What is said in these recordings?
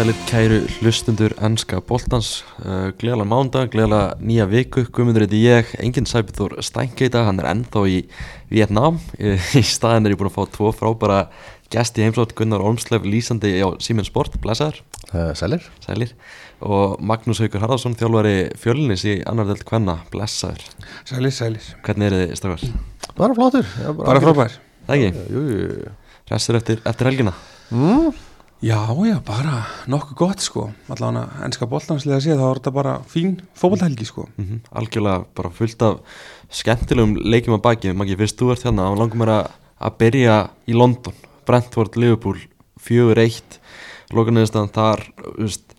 sælir kæru hlustundur ennska boltans. Uh, gleðala mánda, gleðala nýja viku. Guðmundur heiti ég, enginn Sæbjörður Stænkeita, hann er ennþá í Vietnám í staðin er ég búin að fá tvo frábæra gæsti heimsótt Gunnar Olmslev lýsandi á Simen Sport, blæsaðar uh, Sælir. Sælir. Og Magnús Haugur Harðarsson þjálfari fjölnis í annar delt hvenna, blessaður. Sælir, sælir. Hvernig er þið strafgar? Bara flottur. Já, Bara, bara frábær. Það ekki? Jú, jú. Restur eftir, eftir helgina? mm. Já, já, bara nokkuð gott sko. Allavega ennska bóltanslega að sé þá er þetta bara fín fókbaltælgi sko. Mm -hmm. Algjörlega bara fullt af skemmtilegum leikjum að baki. Maggi, fyrst þú ert hérna, þá langum mér að byrja í London. Brentford, Liverpool, fjögur eitt. Lókanæðistan þar veist,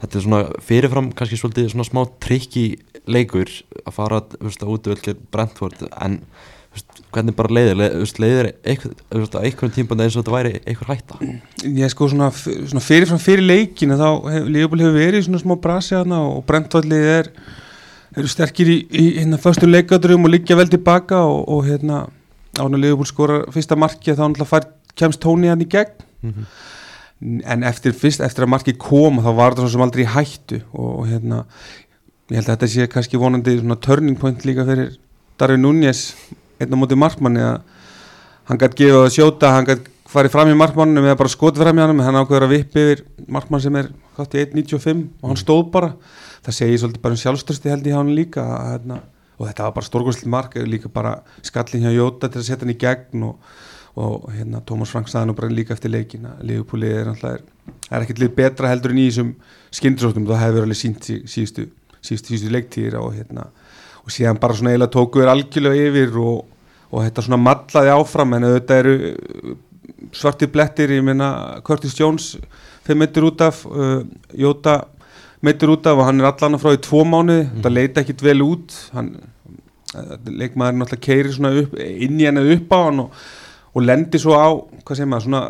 þetta er svona fyrirfram kannski svolítið svona smá trikki leikur að fara veist, að útvölkja Brentford en hvernig bara leiðir, leiðir eitthvað einhvern tímpandi eins og þetta væri einhver hætta Ég sko svona, svona fyrirfram fyrir leikinu þá hef, Leopold hefur verið í svona smá brasi hana og Brentfordlið er eru sterkir í, í hérna fyrstu leikadrum og liggja vel tilbaka og, og hérna ána Leopold skora fyrsta marki þá náttúrulega fær kemst tóni hann í gegn mm -hmm. en eftir fyrst, eftir að marki kom þá var þetta svona sem aldrei hættu og, og hérna ég held að þetta sé kannski vonandi svona turning point líka fyrir Darvin Núñez einn á móti markmanni að hann gæti gefið að sjóta, hann gæti farið fram í markmanninu eða bara skotið fram í hann hann ákveður að vippi yfir markmann sem er 1.95 og hann stóð bara. Það segir svolítið bara um sjálfstörsti held ég hann líka að, hérna, og þetta var bara stórgóðslega mark líka bara skallin hjá Jóta til að setja hann í gegn og, og hérna Tómas Frank saði nú bara líka eftir leikin að Leifupúlið er alltaf er ekkert lið betra heldur en í þessum skindrisóttum það hefur alveg sínt síðustu, síðustu, síðustu leiktíðir og hérna og síðan bara svona eiginlega tókuður algjörlega yfir og, og þetta svona matlaði áfram en þetta eru uh, svartir blettir, ég meina Curtis Jones þeir meitur út af uh, Jóta meitur út af og hann er allan frá í tvo mánuði mm. það leita ekkit vel út hann, uh, leikmaður náttúrulega keiri svona upp, inn í henni upp á hann og og lendir svo á, hvað segir maður, svona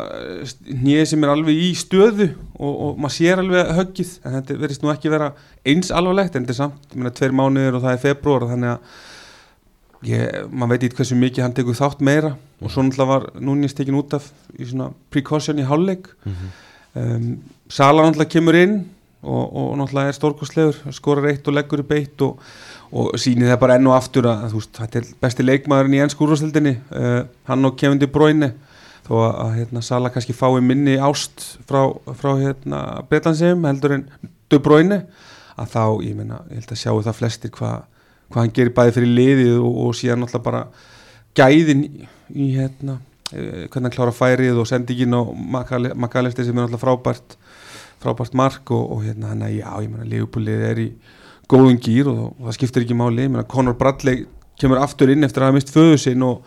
nýðið sem er alveg í stöðu og, og maður sér alveg höggið en þetta verðist nú ekki vera eins alvarlegt en þetta er samt, ég meina, tveir mánuðir og það er februar þannig að ég, maður veit ít hversu mikið hann tekur þátt meira og svo náttúrulega var núnist tekin út af í svona precaution í hálfleik mm -hmm. um, Sala náttúrulega kemur inn og, og náttúrulega er stórkostlegur skorar eitt og leggur upp eitt og og sýnir það bara enn og aftur að veist, þetta er besti leikmaðurinn í ennsku úrvastildinni uh, hann og Kevin De Bruyne. Þó að, hérna, Sala kannski fái minni ást frá, frá hérna, Breitlandsheim heldur en De Bruyne að þá, ég meina, ég held að sjáu það flestir hvað hva hann gerir bæði fyrir liðið og, og síðan náttúrulega bara gæðin í, í hérna, uh, hvernig hann klára færið og sendingin og makalefti sem er náttúrulega frábært frábært mark og, og hérna hann að já, ég meina, liðbúlið er í góðun gýr og, og það skiptir ekki máli. Menna, Conor Bradley kemur aftur inn eftir að hafa mist föðu sinn og,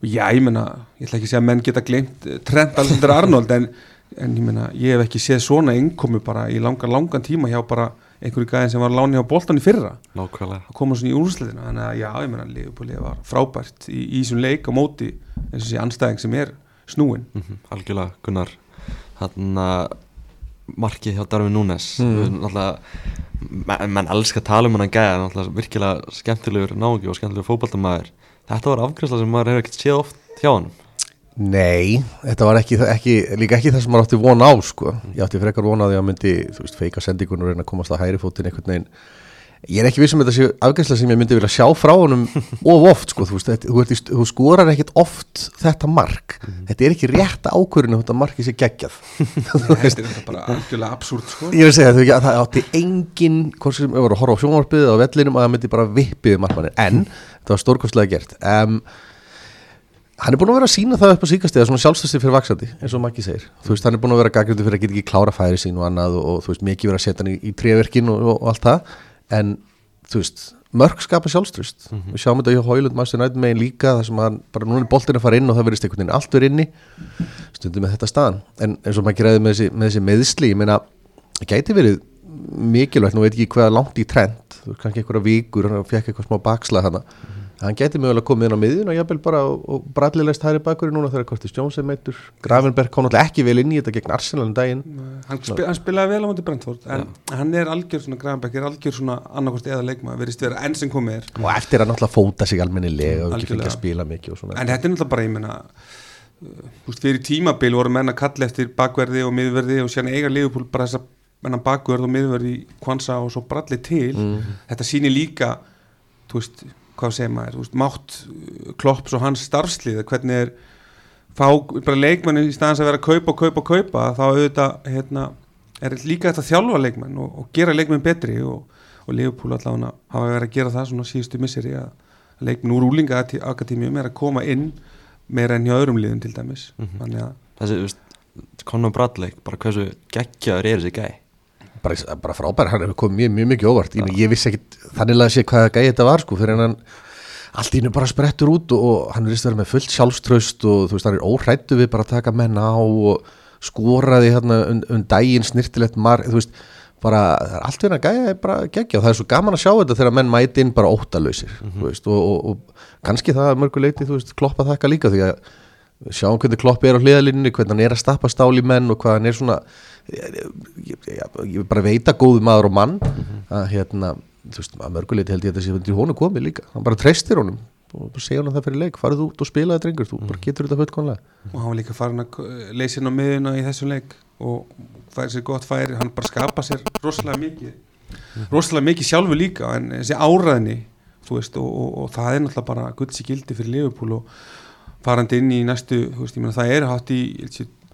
og já, ég menna, ég ætla ekki að segja að menn geta glemt eh, Trent Alexander Arnold en, en ég menna, ég hef ekki séð svona innkomi bara í langan, langan tíma hjá bara einhverju gæðin sem var láni á boltan í fyrra. Nákvæmlega. Að koma svona í úrslutina þannig að já, ég menna, Leopold var frábært í, í þessum leik á móti eins og þessi anstæðing sem er snúin. Mm -hmm, Algjörlega, Gunnar. Hann að markið hjá Darvin Núnes mm. Menn, elskar að tala um hann að gæða virkilega skemmtilegur nági og skemmtilegur fókbaltamæður þetta var afgræsla sem maður hefur ekkert séð oft hjá hann Nei, þetta var ekki, ekki líka ekki það sem maður átti vona á sko. ég átti frekar vona að myndi veist, feika sendingun og reyna að komast á hæri fótinn einhvern veginn ég er ekki vissum að þetta sé afgæðslega sem ég myndi vilja sjá frá honum of oft sko, þú, veist, þetta, þú, ert, þú skorar ekkit oft þetta mark. Mm. þetta er ekki rétt ákvörðinu þetta marki sé geggjað. Þetta er bara algjörlega absúrt sko. ég að segja að það átti engin sem vorum að horfa á sjónvarpið og vellinum að það myndi bara vippið markmannir en þetta var stórkostlega gert. Um, hann er búin að vera að sína það upp á síkastega svona sjálfstöðstig fyrir vaksandi eins og Maggi segir. Þú veist hann er búin að vera gaggröndu fyrir að geta ekki klára færi sín og annað og, og þú veist mikið vera að setja hann í, í tréverkin og, og, og allt það en þú veist, mörg skapa sjálfströst mm -hmm. við sjáum þetta hjá Hólund Master megin líka þar sem hann, bara núna er boltin að fara inn og það verðist einhvern veginn allt verið inni stundum með þetta staðan, en eins og maður greiði með þessi, með þessi meðsli, ég meina það gæti verið mikilvægt, nú veit ekki hvaða langt í trend, kannski einhverja vikur hann fekk eitthvað smá bakslag hana mm -hmm hann geti mögulega komið inn á miðjun og jábel bara og brallilegst hæri bakur núna þegar Kortis Jones er meitur Gravenberg kom náttúrulega ekki vel inn í þetta gegn Arsenal um daginn. Hann, spil, hann spilaði vel á mútið Brentford en ja. hann er algjör svona Gravenberg er algjör svona annarkost eða leikma verist vera enn sem komið er. Og eftir að náttúrulega fóta sig almennilega og ekki fengið að spila mikið en þetta er náttúrulega bara ég menna þú veist, fyrir tímabil voru menn að kalla eftir bakverði og miðverði og sérna eiga Liverpool bara þess að menna hvað segir maður veist, mátt uh, Klopps og hans starfslið hvernig er fá bara leikmenn í staðans að vera að kaupa og kaupa og kaupa þá auðvitað hérna, er líka þetta að þjálfa leikmenn og, og gera leikmenn betri og, og Liverpool allavega hafa verið að gera það svona síðustu misseri að leikmenn úr úlinga akadémium er að koma inn meira enn hjá öðrum liðum til dæmis. Þannig að Þessi, þú veist, Conor Bradley bara hversu geggjaður er þessi gæ bara, bara frábær, hann hefur komið mjög, mjög mikið óvart. Ég, ég vissi ekkit þannig að sé hvað gæði þetta var sko, fyrir hann allt í hennu bara sprettur út og, og hann vera með fullt sjálfströst og þú veist, hann er óhrættu við bara að taka menn á og skoraði hérna um, um daginn snirtilegt marg, þú veist bara, er allt gæja er bara geggja og það er svo gaman að sjá þetta þegar menn mæti inn bara óttalausir, þú veist, og, og, og kannski það er mörguleiti, kloppa þakka líka því að sjáum hvernig kloppi er á hliðalínunni hvernig hann er að stappa stál í menn og hvað hann er svona ég, ég, ég, ég bara veit að góðu maður og mann. Að hérna, þú veist, að mörguleiti held ég að þessi í honum komið líka, hann bara treystir honum og bara segja hann það fyrir leik, farið út og spila þetta drengur, þú bara getur þetta fullkonlega og hann var líka farin að leysa inn á miðuna í þessum leik og færi sér gott færi. Hann bara skapa sér rosalega mikið rosalega mikið sjálfu líka. En þessi áræðni þú veist og, og, og það farandi inn í næstu veist, ég meina það er hátt í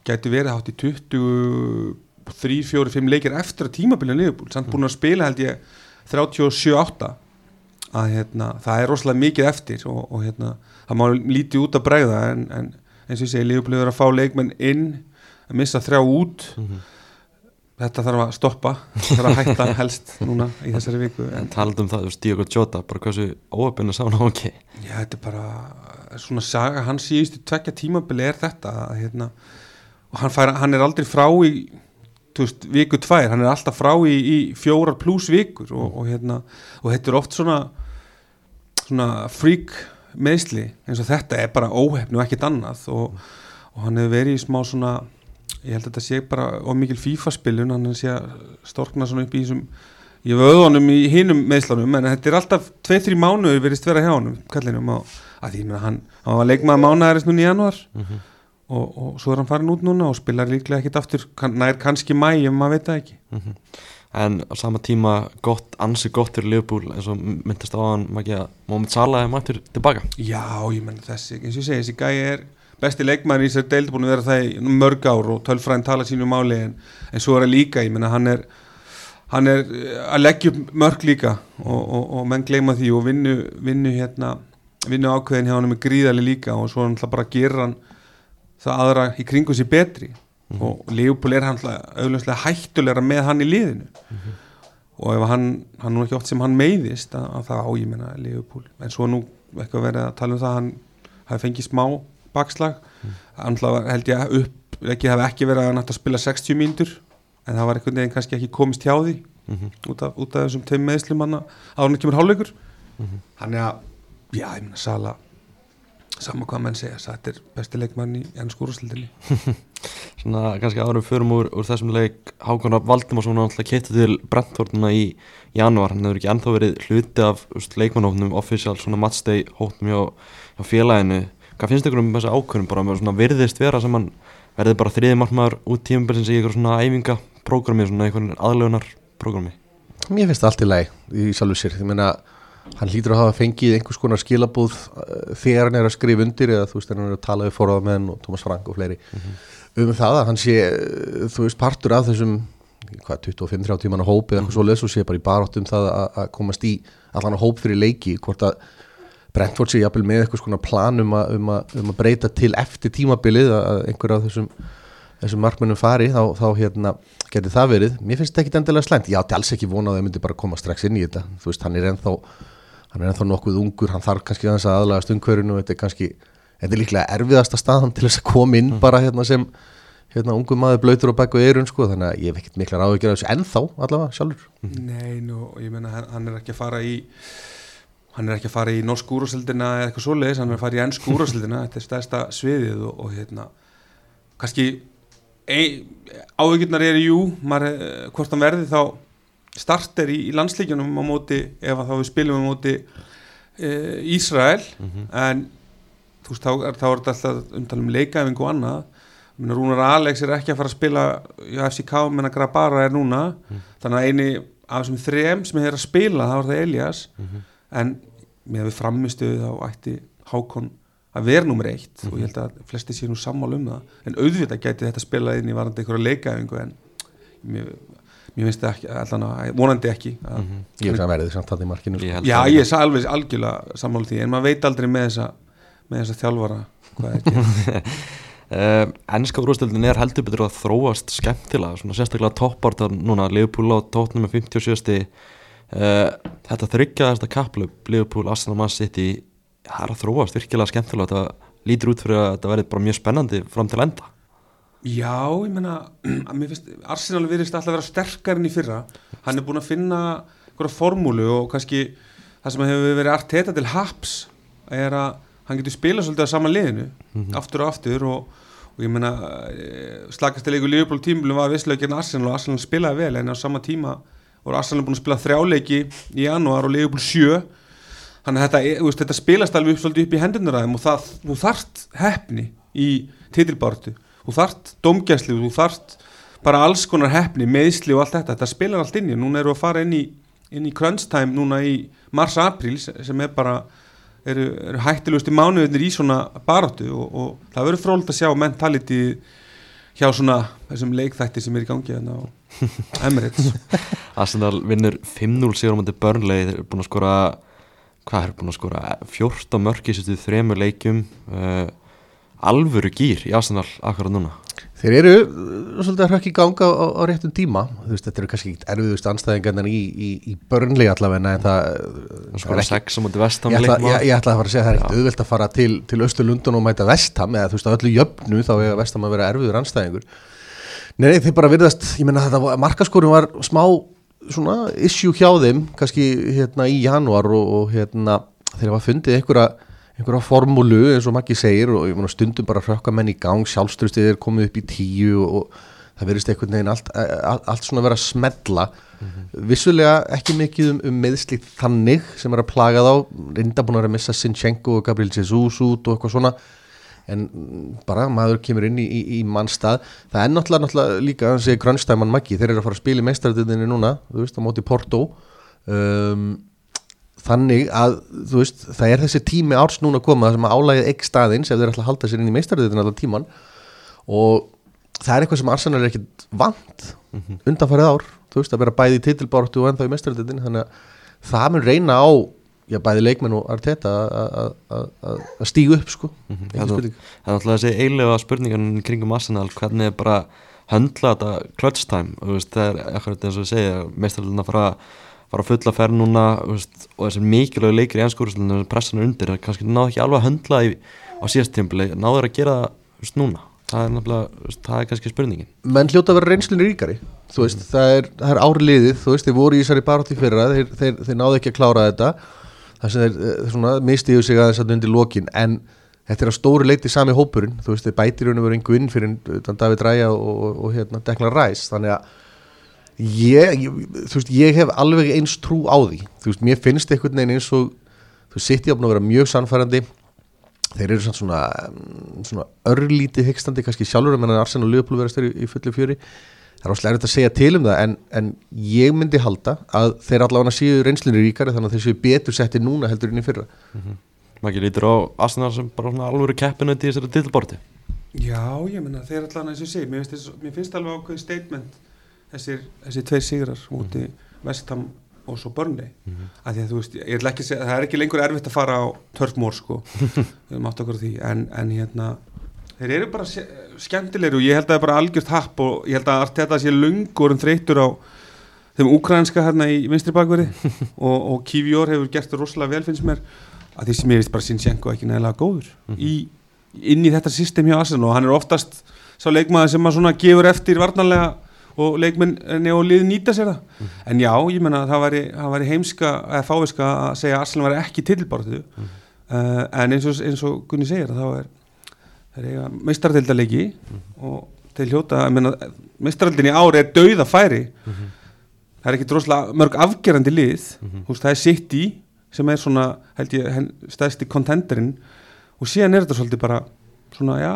gæti verið hátt í 23, 4, 5 leikir eftir að tímabilið Liverpool, samt búin að spila held ég 37-8 að hérna, það er rosalega mikið eftir og, og hérna, það má lítið út að bregða en, en eins og ég segi, er að fá leikmenn inn, að missa þrjá út. Þetta þarf að stoppa þarf að hætta helst núna í þessari viku en En talað um það, þú veist, Diogo Jota bara hversu óöfnir sá hann á ekki? Já, þetta er bara svona saga, hans síðustu tvekja tímabili er þetta hérna, og hann, fær, hann er aldrei frá í veist, viku tvær, hann er alltaf frá í, í fjórar pluss vikur og, og hérna, og þetta er oft svona svona freak meðsli eins og þetta er bara óhefn og ekkert annað og, og hann hefur verið í smá svona ég held að þetta sé bara ómikil FIFA spilun hann sé að storkna svona upp í þessum ég vöðu honum í hinum meðslunum en þetta er alltaf 2-3 mánuður verið vera hjá honum kallinum og að því að hann, hann var leikmaður mánuðarins núna í januar og, og svo er hann farin út núna og spilar líklega ekkit aftur kann, nær kannski mæ ef maður veit það ekki. En á sama tíma gott, ansi gott fyrir Liverpool eins og myndist á hann Salah er mættur tilbaka. Já, ég menn þessi, eins og ég segi, þessi gæi er besti leikmaður í þessari deild búin að vera það í mörg ár og tölfræðin tala sínu máli en, en svo er það líka, ég menna hann er hann er eh, að leggja upp mörg líka og, og, og menn gleyma því og vinnu, vinnu hérna vinnu ákveðin hjá hann með gríðali líka og svo hann ætla bara að gera hann það aðra í kringu sér betri. Og Leopold er hann auðvitað hættulegra með hann í liðinu. Og ef hann, hann nú ekki oft sem hann meiðist að, að það á ég menna Leopold. En svo nú eitthvað verið að tala um það að hann hafi fengið smá bakslag. Hann held ég upp ekki hafi ekki verið að hann hætti að spila 60 mínútur en það var einhvern veginn kannski ekki komist hjá því út, af, út af þessum teim meðslum hann að hann kemur hálfleikur. Hann er að, já ég menna Sala sama hvað menn segja, þetta er besti leikmann í ennsku úrstildinni Svona kannski árum förum úr, úr þessum leik Hákon Rapp Valdimarsson alltaf keitt til Brentforduna í januar hann hefur ekki ennþá verið hluti af leikmannhófnum official svona matchday hófnum hjá, hjá félaginu. Hvað finnst ykkur um þessu ákvörnum bara? Með svona virðist vera sem hann verði bara þriði margmaður út tímabilins í eitthvað svona æfingaprógrami svona einhvern aðlögunar prógrami Mér finnst það allt í lagi í sjálfu sér. Ég meina, hann hlýtur að hafa fengið einhvers konar skilabúð uh, þegar hann er að skrifa undir eða þú veist, hann er að tala við forðamenn og Thomas Frank og fleiri. Um það að hann sé, uh, þú veist, partur af þessum hvað, 25-30 tímanna hóp eða eitthvað svo leys og sé bara í baráttum það að, komast í allan að hóp fyrir leiki hvort að Brentford sé jafnvel með eitthvað svona plan um að, um um breyta til eftir tímabilið að einhver af þessum þessum markmennum fari, þá, þá hérna geti það verið, mér finnst þetta ekki endilega slæmt. Ég átti alls ekki vonað að þau myndi bara koma strax inn í þetta. Þú veist, hann er ennþá hann er ennþá nokkuð ungur, hann þarf kannski aðeins að aðlagast umhverfinu. Og þetta er kannski þetta er líklega erfiðasta staðan til þess að koma inn bara hérna sem hérna ungu maður blöytur og bekku eirun sko, þannig að ég hef ekkert mikla ráð að gera þessu ennþá allavega sjálfur. Nei, nú, ég meina hann, er ekki að fara í hann er ekki að fara í norsk úrúsildina eða eitthvað svoleiðis, hann er að fara í ennsku úrúsildina þetta er stærsta sviðið og, og hérna kannski ávíkjurnar eru jú maður, eh, hvort hann verði þá starter í, í landslíkjunum á móti ef að þá við spilum á móti e, Ísrael. En þú veist, þá, er- er þetta alltaf umtalum leikæfing og annað. Rúnar Alex er ekki að fara að spila í FCK, menn að Grabara er núna. Þannig að eini af þessum þrem sem er að spila, þá er það Elias en með við framistuðu þá ætti Hákon að vera nummer eitt og ég held að flesti sé nú sammál um það en auðvitað gæti þetta spilað inn í varandi einhverja leikæfingu en mér, mér finnst það ekki, allan að vonandi ekki að, Ég veist að verði samt það í markinu sko. Ég held Já, ég er alveg algjörlega sammála því en maður veit aldrei með þessa með þessa þjálfara hvað er ekki Uh, ennska úrvastöldin er heldur betur að þróast skemmtilega, svona sérstaklega toppartar núna, Liverpool á tótnum með 57. Uh, þetta þryggja þetta kaplöp, Liverpool, Arsenal, Man City það er að þróast virkilega skemmtilega þetta lítur út fyrir að þetta verði bara mjög spennandi fram til enda. Já, ég að finnst, Arsenal virðist alltaf vera sterkar enn í fyrra. Hann er búin að finna einhverja formúlu og kannski það sem hefur verið arteta til haps er að hann getur spilað svolítið á sama liðinu aftur og aftur og, og ég meina slakastilegu Liverpool tímulum var visslega gegn Arsenal og Arsenal spilaði vel en á sama tíma voru Arsenal búin að spila þrjáleiki í janúar og Liverpool sjö þannig að þetta, veist, þetta spilast alveg upp, svolítið upp í hendurnar aðeim og það, þú þarft hefni í titilbáratu þú þarft domgæsli, þú þarft bara alls konar hefni, meðsli og allt þetta. Þetta spilar allt inn í, núna eru við að fara inn í inn í crunch time núna í mars-april sem er bara eru, eru hættilegusti mánuðinir í svona baráttu og, og það verður fróld að sjá mentality hjá svona þessum leikþætti sem er í gangi hérna á Emirates. Arsenal vinnur 5-0 sigur á mæti Burnley. Þeir eru búin að skora hvað er búin að skora 14 mörk í sérstu þremur leikjum uh, alvöru gýr í Arsenal akkurat núna? Þeir eru uh, svolítið að hrökk í ganga á, á réttum tíma. Þú veist, þetta eru kannski ekki erfiðust anstæðingarnir í, í, í börnli allavega en það, uh, Það er ekki 6 á mæti Vestam Ég ætla, ég, ég ætla að fara að segja að það er ekkert auðvelt að fara til, til Östurlundun og mæta Vestham eða þú veist á öllu jöfnu þá er Vestham að vera erfiður anstæðingur Nei, þeir bara virðast, ég menna þetta markaskorum var smá svona issue hjá þeim kannski hérna í janúar og, og hérna þeir hafa fundið einhverja, einhverja formúlu eins og Maggi segir og ég meina stundum bara hrökka menn í gang, sjálfströstið er komið upp í tíu og, og það virðist einhvern veginn allt, allt, allt svona vera að smella. Vissulega ekki mikið um, um meðsli þannig sem er að plaga þá reynda búin að vera að missa Sinchenko og Gabriel Jesus út og eitthvað svona en mm, bara maður kemur inn í, í, í mannstað. Það er náttúrulega, náttúrulega líka hann segir Grönstæman Maggi, þeir eru að fara að spila í meistardöðinni núna, þú veist, á móti Porto. Um, þannig að, þú veist, það er þessi tími árs núna að koma þar sem að álægið ekki staðins ef þeir ætla að halda sér inn í meistardöðinni allan tíman og það er eitthvað sem Arsenal er ekkit vant undanfarið ár, þú veist, að vera bæði í titilbáratu og ennþá í meistardöðinni þannig að það mun reyna á já, bæði leikmenn og Arteta að- stígu upp sko. Mhm, Ekki það- er náttúrulega þessi eiginlega spurningan kringum Arsenal hvernig er bara höndla þetta clutch time veist, það er akkurat eins og ég segja meistarlega að fara, fara fulla ferð núna veist, og þessi mikilvæg leikir í ennskúrúslunum pressan er undir, það kannski náðu ekki alveg að höndla í, á síðast tímpili, náðu þeir að gera veist, núna, það er veist, það er kannski spurningin. Menn hljóta að vera reynslunni ríkari þú veist, það er, það er ári liðið þú veist, þeir voru í þessari barátt í fyrra þeir, þeir, þeir náðu ekki að klára þetta það sem þeir eh, mistiðu sig aðeins að undir lokin, en þetta er að stóru leiti sami hópurinn, þú veist, þeir bætir raun og veru einhver inn fyrir David Ræja og, og, og hérna Declan Rice, þannig að ég, ég, veist, ég hef alveg eins trú á því, þú veist, mér finnst einhvern veginn eins og, þú sitt ég að vera mjög sannfærandi. Þeir eru svona, svona örlítið hyggstandi kannski sjálfur. Menn að Arsenal og Liverpool verðast þeir í, í fullu fjöri það er erfitt að segja til um það en, en ég myndi halda að þeir allavega séu reynslunni ríkari þannig að þeir séu betur setti núna heldur inn í fyrra. Maður ekki lítur á Arsenal sem bara svona alvöru keppinu í þessari titilborti Já, ég menna, þeir allan eins og ég segi, mér finnst, mér finnst alveg ákveðið statement þessir, þessir tveir sigrar úti Vestham og svo Burnley. Mhm. að því að þú veist, ég ætla ekki það er ekki lengur erfitt að fara á törfmór sko. Við mátt okkur því, en, en hérna þeir eru bara skemmtilegir og ég held að það er bara algjört happ og ég held að allt þetta sé lungur en þreytur á þeim úkrænska hérna í vinstri bakverði og, og Kivior hefur gert það rosalega vel finnst mér. Að því sem ég veist bara Sinchenko ekki nægilega góður í, inn í þetta system hjá Arsenal. Og hann er oftast sá leikmaður sem að svona gefur eftir varnarlega og leikmenn og lið nýta sér það. En já, ég menna það væri, það væri heimska eða fáviska að segja að Arsenal væri ekki titilbarðu uh, en eins og, eins og Gunni segir þá er það er eiga meistardildalegi og þeir hljóta, ég menna meistardildin í ári er dauða færi það er ekki droslega mörg afgerandi lið. Þú veist, það er City sem er svona held ég hen- stærsti kontenderinn og síðan er þetta svolítið bara svona, já,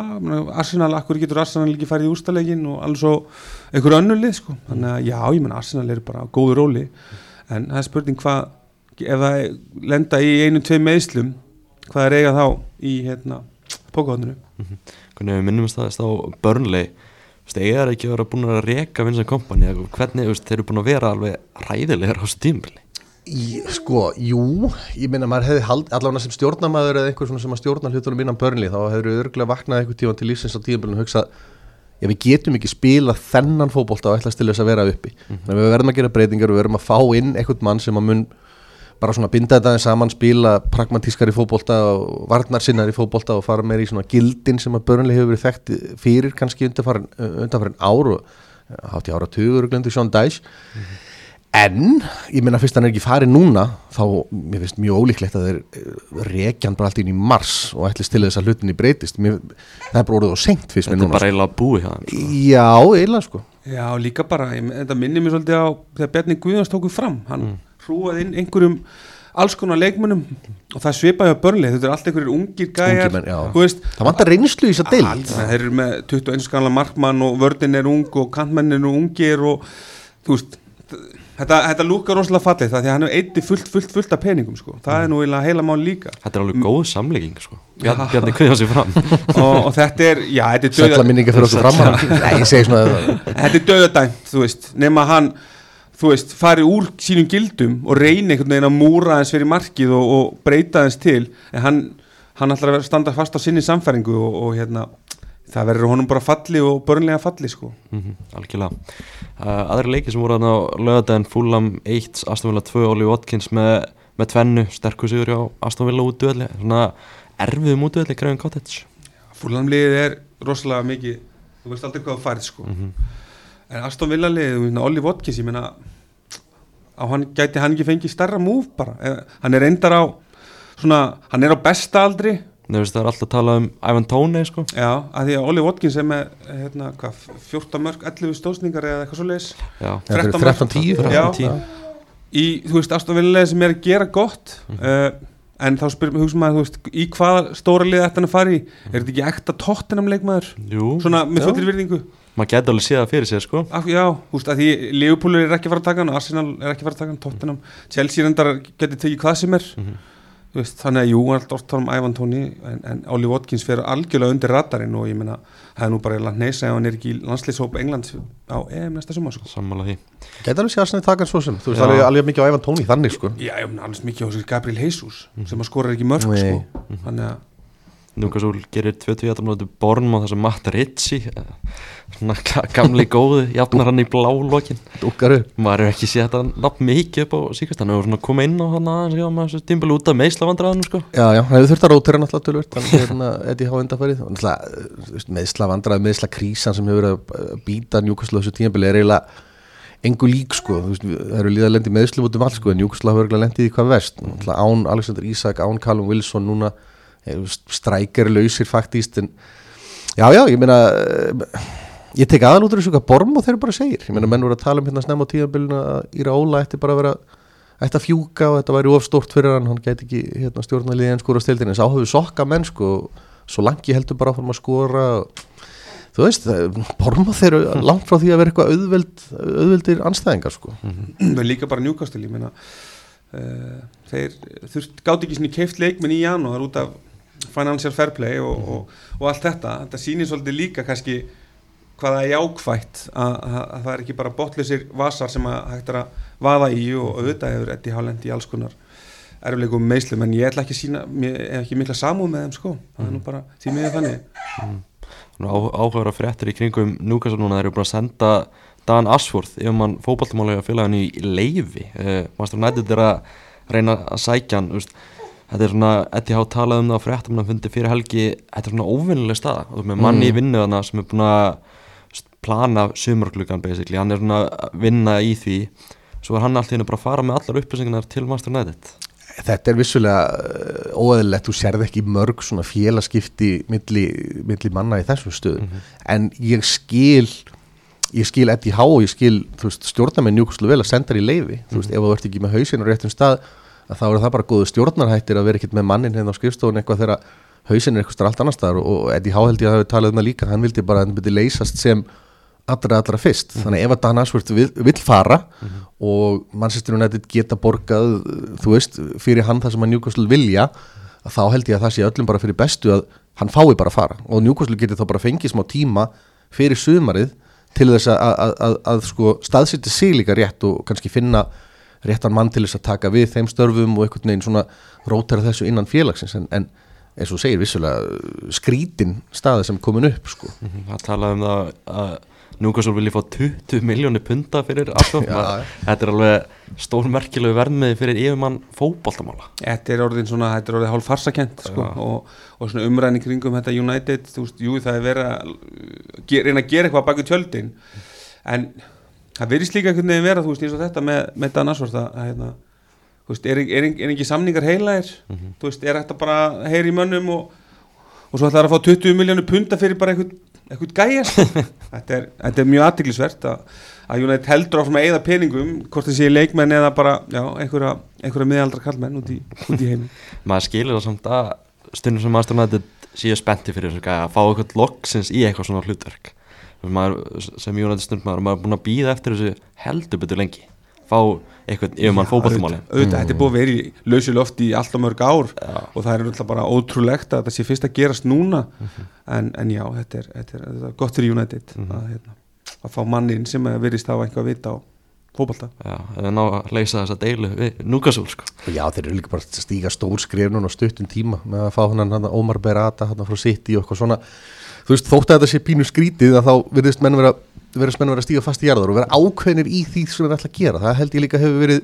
Arsenal, akkur getur Arsenal ekki farið í úrstalegin og alls svo einhver önnulið, sko, þannig að já, ég menn Arsenal eru bara á góðu róli. En það er spurning hvað ef það lenda í einu, tvei meðslum hvað er eiga þá í hérna, pókahotninu hvernig við minnum staðist á Burnley. Eiga það ekki að vera búin að reka Vincent Kompany hvernig veist, þeir eru búin að vera alveg ræðilegar á stímbili Í, sko, jú, ég meina maður hefði hald, allavega sem stjórnamaður eða einhver svona sem að stjórna hlutunum innan börnli þá hefur við örgulega vaknað einhver tíma til lífsins á tíðanbölinu og hugsað, ef við getum ekki spila þennan fótbolta og ætlast til þess að vera uppi. Mhm. þannig að við verðum að gera breytingar við verðum að fá inn einhvern mann sem að mun bara svona binda þetta saman spila pragmatískar í fótbolta og varnarsinnar í fótbolta og fara meir í svona gildin sem að börnli hefur verið þekkt fyrir kannski undanfarin, undanfarin ár og hátt í ára tugur glendur Sean Dyche. En, ég meina fyrst hann er ekki farið núna þá, mér finnst mjög ólíklegt að þeir rekjan bara allt inn í mars og ætlist til þess að hlutinni breytist. Mér, það er bara orðið og senkt fyrst mér þetta er bara eiginlega búið hjá þeim sko. Já, eiginlega sko. Já, líka bara, ég, þetta minnir mér svolítið á þegar Bjarni Guðjóns tóku fram. Hann mm. Hrúaði inn einhverjum alls konar leikmönnum og það svipaði á börnli, þetta er allt einhverjir ungir gæjar. Ungir menn, veist Það vantar reynslu í þess að deild. Algjörlega, þeir eru með 21 skanla markmann og vördin er ung og kantmenn eru ungir og þú veist þetta, þetta lúkar rosalega fallið það því að hann hefur eitti fullt, fullt, fullt af peningum sko. það er nú eiginlega heila mál líka. Þetta er alveg góð samlegging sko. Bjarni, Bjarni kveða sér fram. Og, og þetta er, já, þetta er það þetta er döðadæmt, þú veist nema hann, þú veist, fari úr sínum gildum og reyni einhvern veginn að múra aðeins fyrir markið og, og breyta aðeins til. En hann, hann ætlar að standa fast á sinni samfæringu og, og hérna það verður honum bara falli og börnlega falli sko. mm algjörlega. Uh, aðri leiki sem voru hann á lögadaginn Fulham 1, Aston Villa 2 Oli Watkins með, með tvennu, sterkur sigur á Aston Villa útvöldi svona erfiðum útvöldi Grefin Cottage fúlamliðið er rosalega mikið þú veist aldrei hvað það færð sko. En Aston Villa liðið, Olli Watkins ég meina á hann gæti hann ekki fengið stærra múf bara, hann er reyndar á svona, hann er á besta aldri. Nei, veist, það er alltaf að tala um Ivan Toney sko. Já, að því að Olli Watkins er með hérna, hvað, 14 mörg, 11 stóðsningar eða eitthvað svo leiðis Já, Þetta er 13 13-10 Já. 13-10. í, þú veist, Aston Villa sem er að gera gott uh, en þá spyrum við hugsa maður, þú veist, í hvaða stóra lið ætti hann að fara í, er þetta ekki ekta tóttinam leikmaður, Jú, svona með maður geti alveg séð það fyrir sér sko. Af, já, þú veist, að því Leopold er ekki að fara að taka hann Arsenal er ekki að fara að taka hann, Tottenham Chelsea reyndar getur tekið hvað sem er Mhm. þú veist, þannig að jú, alltaf oft tala um Ivan Tóni en, en Olli Watkins fer algjörlega undir radarinn og ég meina, það er nú bara neysa ef hann er ekki í landslýshóp Englands á EM næsta sumar sko. Sammála því Gæti alveg sé að taka hann svo sem Þú veist, alveg, alveg mikið á Evan Tóni þannig sko Já, alveg mikið á Gabriel Jesus sem að skora ekki mörg sko. þannig að Núkasúl gerir 20 jættamlötu born á þessum Matt Ritchie eh, svona ga- gamli góði jafnar hann í blálókin Dúkar upp maður er ekki séð þetta nafn mikið upp á síkast hann hefur svona komið inn á hann aðeins já, maður þessu tímbil út af meðslavandræðanum sko. Já, já, hann hefur þurft að rótera náttúrulega tölvöld Þannig að hérna, Eddie Há undanfærið Og náttúrulega, uh, þú veist, meðsla vandrað, meðsla krísan sem hefur verið að býta Newcastle á þessu tímabili er eiginlega engu lík sko, þú veist, það eru líða lendi meðslu út um allt sko, en Newcastle hafa örgulega lendið í hvað vest án Alexander Isak, án Callum Wilson núna strækjar lausir faktíst en já, já, ég meina uh, ég tek aðan út úr þessu hvað Borm og þeir bara segir, ég meina menn voru að tala um hérna snemma á tímabilinu að Íra Óla ætti bara að vera ætti að fjúka og þetta væri of stórt fyrir hann. Hann gæti ekki hérna, stjórnaliði en skora stildin en sá hafðu sokka menn sko og svo langi heldur bara áfram að skora og, þú veist, Borma þeir eru langt frá því að vera eitthvað auðveld, auðveldir anstæðingar sko. Er líka bara njúkastil ég meina uh, þeir þurft, gátt ekki svona keift leikminn í janúar út af financial fair play og, og, og allt þetta. Þetta sýnir svolítið líka kannski hvaða er jákvætt að, að, að það er ekki bara botlisir vasar sem að hægt er að vaða í og auðvitað hefur Eddie Haaland í alls konar erfleikum meðslum en ég ætla ekki að sína mér er ekki mikla samúð með þeim sko. Það er nú bara því miður þannig. Áhugaður að fréttir í kringum Núkasúl núna. Þeir eru búin að senda Dan Ashworth yfir mann fótballtumálega félaginu í leifi uh, Master United er að reyna að sækja hann úst, þetta er svona, Eddie Há talaði um það á fréttum hann fundi fyrir helgi, þetta er svona óvinnileg stað og þú veist, með manni í vinnu þarna sem er búin að plana sumarklukkan basically, hann er svona að vinna í því. Svo er hann alltaf bara að fara með allar upplýsingarnar til Master United. Þetta er vissulega uh, óeðlilegt, þú sérð ekki mörg svona félagskipti milli, milli manna í þessum stöðum. En ég skil ég skil Eddie Há og ég skil stjórnarmenn njúkuslu vel að senda þér í leifi þú veist, ef þú ert ekki með hausinn á réttum stað að þá er það bara góðu stjórnarhættir að vera ekkert með mannin hérna á skrifstofun eitthvað þegar hausinn er eitthvað starf allt annar staðar. Og, og Eddie Howe held ég að hafi talað um það líka hann vildi bara að hann byrja leysast sem allra allra fyrst, þannig ef að Dan Ashworth vill, vill fara og Manchester United geta borgað þú veist, fyrir hann það sem að Newcastle vilja að þá held ég að það sé öllum bara fyrir bestu að hann fái bara að fara. Og Newcastle getur þá bara fengið smá tíma fyrir sumarið til þess að, að, að, að sko staðsýtti sig líka rétt og kannski finna réttan mann til þess að taka við þeim störfum og einhvern veginn svona rótara þessu innan félagsins. En, en eins og segir vissulega skrítin staði sem komin upp sko. Mhm, Það talaði um það að Newcastle vilji fá 20 miljónir punta fyrir Ashworth Já. Þetta er alveg stórmerkilegu verðmiði fyrir yfirmann fótboltamála. Þetta er orðin svona, þetta er orðið hálf farsakent sko, og, og svona umræðning kringum þetta United, þú veist, jú það er verið að uh, reyna að gera eitthvað bak við tjöldin en það verðist líka einhvern veginn vera, þú veist, eins og þetta með, með Dan Ashworth að, hérna, þú veist, er, er, er ekki samningar heilægir, þú veist, er þetta bara heyri í mönnum og, og svo ætlar að fá 20 miljónu punta fyrir bara einhvern, einhvern gæja sko. þetta, er, þetta er mjög aðtiklisvert að, að United heldur áfram að eða peningum hvort það sé leikmenn eða bara já, einhverja, einhverja miðaldra kallmenn út í, út í heimi. Maður skilur það samt að stundum sem United séu spennti fyrir gæja að fá eitthvað loksins í eitthvað svona hlutverk maður, sem United stundum maður, maður er búin að býða eftir þessu heldur betur lengi. Fá eitthvað yfirmann fótboltamáli auðvitað, þetta er búið að vera í lausu loft í alltaf mörg ár og það er náttúrulega bara ótrúlegt að þetta sé fyrst að gerast núna. En, en já, þetta er, þetta er, þetta er gott fyrir United að, hérna, að fá mannin sem að verist á einhvað að vita á fótbolta. Já, eða ná að leysa þessa deilu við Núkasúl sko. Og Já, þeir eru líka bara að stíga stór skrif núna á stuttum tíma með að fá hann hann Ómar Berata hann frá City og eitthvað svona þú veist, þótt að þetta sé pínu skrítið að þá virðist menn vera, vera stíga fast í jarðar og vera ákveðnir í því sem þeir ætla að gera. Það held ég líka hefur verið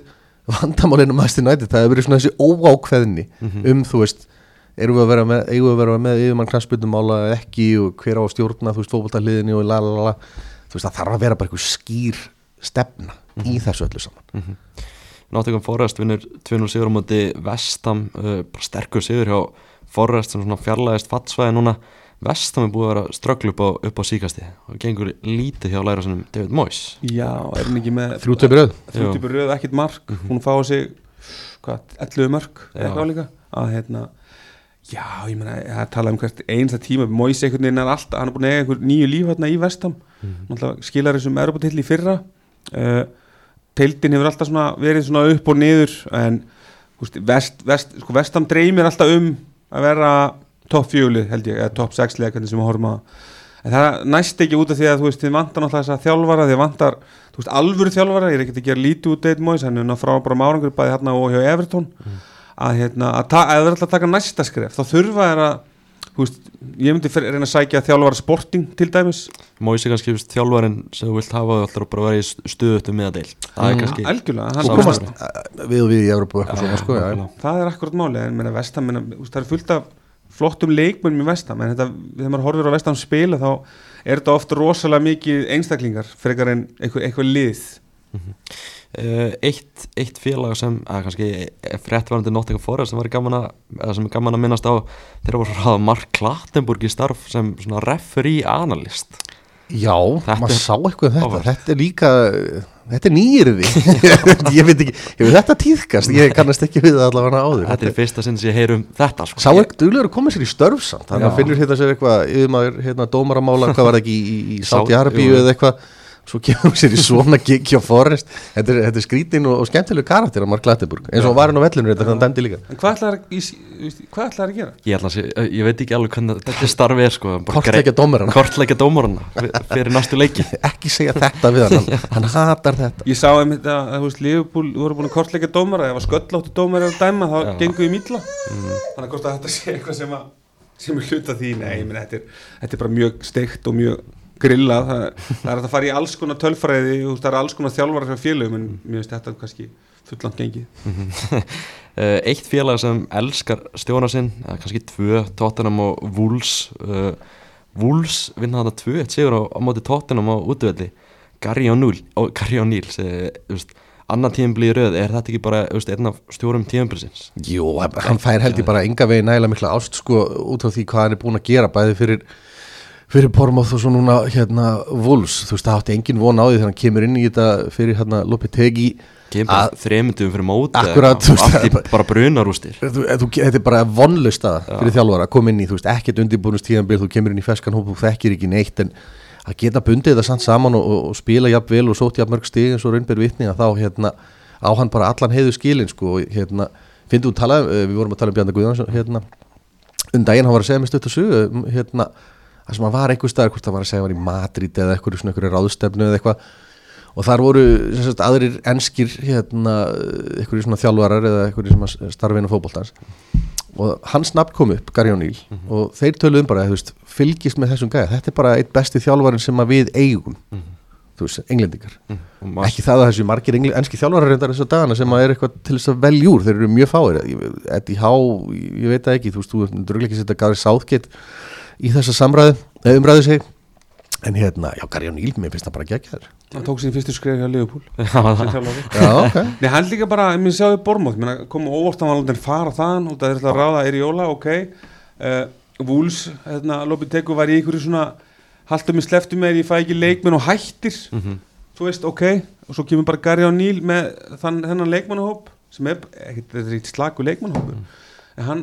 vandamálinu Master United, það hefur verið svona þessi óákveðni um, þú veist erum við að vera með, eigum við að vera með yfirmann knastbyrnumála ekki og hver á að stjórna þú veist, fótboltaliðinni og la la la. La þú veist, það þarf að vera bara einhver skýr stefna í þessu öllu saman. Nottingham Forest vinnur 2-0 sigur á móti Vestam, uh, bara sterkur sigur hjá Forest sem svona fjarlæðist fattsvæði núna Vestam er búið að vera strögglu upp á, upp á síkasti og gengur lítið hjá læra sinum David Moyes. Já, er hann ekki með þrjú töfur öð þrjú Jú. típur röð, ekkert mark. Hún fáið sig, hvað, 11 mörg Já. eitthvað líka. Að hérna Já, ég meina, það tala um hvert einsta tíma Móis einhvern veginn er alltaf, hann er búin að eiga einhver nýju líf hérna í vestam náttúrulega skilar þessum Europatill í fyrra. Uh, Teildin hefur alltaf svona verið svona upp og niður en húst, vest, vest, sko, vestam dreymir alltaf um að vera topp fjölið held ég, eða topp sexlega hvernig sem við horfum að en það næst ekki út af því að þú veist, þið vantar náttúrulega þess að þjálfara, þið vantar þú veist, alvöru þjálfara, ég er ekkert að gera lítið út Deit Móis, hann er náttúrulega frá bara márangur bæði hérna og hjá Evertón að hérna, að, að það er alltaf að taka næsta skref þá þurfa er að þú veist, ég myndi fyrir, reyna að sækja þjálfara sporting til dæmis, Moyes er kannski þú veist, þjálfarinn sem þú vilt hafa alltaf bara í stuðutum með að deil það er Mm. flottum leikmennum í vestam en þetta, þegar maður horfir á vestam spila þá er þetta ofta rosalega mikið einstaklingar frekar en eitthvað, eitthvað lið Uh, eitt, eitt félag sem að kannski fréttvarandi Nottingham Forest sem var gaman að, eða sem er gaman að minnast á þeirra voru að hafa Mark Klattenburg í starf sem svona referee analyst Já, Þetta maður sá eitthvað um þetta. Þetta er líka, þetta er nýjirði Ég veit ekki, hefur þetta tíðkast? Ég kannast ekki við allavega áður. Þetta er fyrsta sinn sem ég heyr um þetta sko. Sá ekki duglegur að koma sér í störf samt. Þannig að finnur hérna sér eitthvað Yfirmaður, hérna, dómaramála, hvað var ekki í, í, í Sá- Sáti Arbíu jú. eða eitthvað Svo kemur sér í svona gig hjá Forrest Þetta er, þetta er skrítin og, og skemmtileg karakter að Mark Klattenburg eins og hann var hann á vellinu þetta þannig dæmdi líka en hvað ætlar að gera? ég, ætla eh, ég veit ekki alveg hvernig þetta starfi er sko, bara Kortleggja grei- dómarana. kortleggja dómarana fyr- fyrir næstu leiki Ekki segja þetta við hann, hann, hann hatar þetta Ég sá einmitt að, að þú veist, Liverpool voru búin að kortleika dómara, ef að sköllóttu dómara er að dæma, þá Já. Mm. gengur við mítla þannig að þetta sé eitthvað sem, að, sem er hluta því, nei, ég meina, þetta, er- þetta er bara mjög steikt og mjög grillað það, það er að fara í alls konar tölfræði og það er alls konar þjálfara frá félögum en mér finnst þetta kannski fullant gengið. Uh, eitt félag sem elskar stjóna sinn, kannski tvö Tottenham og Wolves uh, Wolves vinna þetta tvö eitt sigur á, á móti Tottenham á útvöldi Gary O'Neill annar tíðanbili í röð er þetta ekki bara einn af stjórum tíðanbilsins Jú, hann fær held ég bara enga veginn nægilega mikla ást sko út á því hvað hann er búin að gera bæði fyrir fyrir Bormáð og svo núna hérna Wolves, þú veist það átti engin von á því þegar hann kemur inn í þetta fyrir hérna Lopetegi kemur bara þremundum fyrir móti Akkúrat, þú veist, það er bara brunarústir. Þú, þetta er bara vonlaust að fyrir þjálfara að koma inn í, þú veist, ekkert undirbúnust tíðanbíl, þú kemur inn í feskan hóp og þekkir ekki neitt en að geta bundið það samt saman og, og, spila jafn vel og sótt jafn mörg stig eins og raunber vitni að þá hérna á hann bara allan heiðu skilin sko og hérna, finnst þú tala, um, eh, við vorum að tala um Bjarni Guðjóns hérna, um daginn hann var að segja mér stutt að sugu um, hérna, að sem hann var einhver staðar, hvort hann var að segja hann var í Madrid eða eitthvað svona einhverju ráðstefnu eða eitthvað. Og þar voru sagt, aðrir enskir hérna, einhverju svona þjálfarar eða einhverju sem að starfa inn á fótboltans. Og hans nafn kom upp, Gary O'Neill og þeir töluðum bara, þú veist, fylgist með þessum gæða, þetta er bara eitt besti þjálfarin sem að við eigum þú veist, englendingar. Og maður- ekki það að þessu margir engli, enski þjálfarar reyndar þessu dagana sem að er eitthvað til þess að veljúr þeir eru mjög fáir, Eddie Howe ég veit það ekki, þú veist, þú dröglega ekki setja Gary Southgate í þessa samræðu eða umræðu sig. En hérna, já, Gary O'Neill, mér finnst það bara geggjaður. Hann tók sín fyrstu skref hjá Liverpool. Já, ok. Nei, hann líka bara, ég minn sjáðu Bormóð kom óvart að hann aldrei fara þaðan og það er alltaf að ráða Eriola, ok. Uh, Wools, hérna, Lópi Teku var í einhverju svona haltum mig, sleftu mig, ég fæ ekki leikmenn og hættir. Mhm. þú veist, ok. Og svo kemur bara Gary O'Neill með þann, þennan leikmannahóp sem er, ekkert, þetta er eitt slagu leikmannahópur. En hann,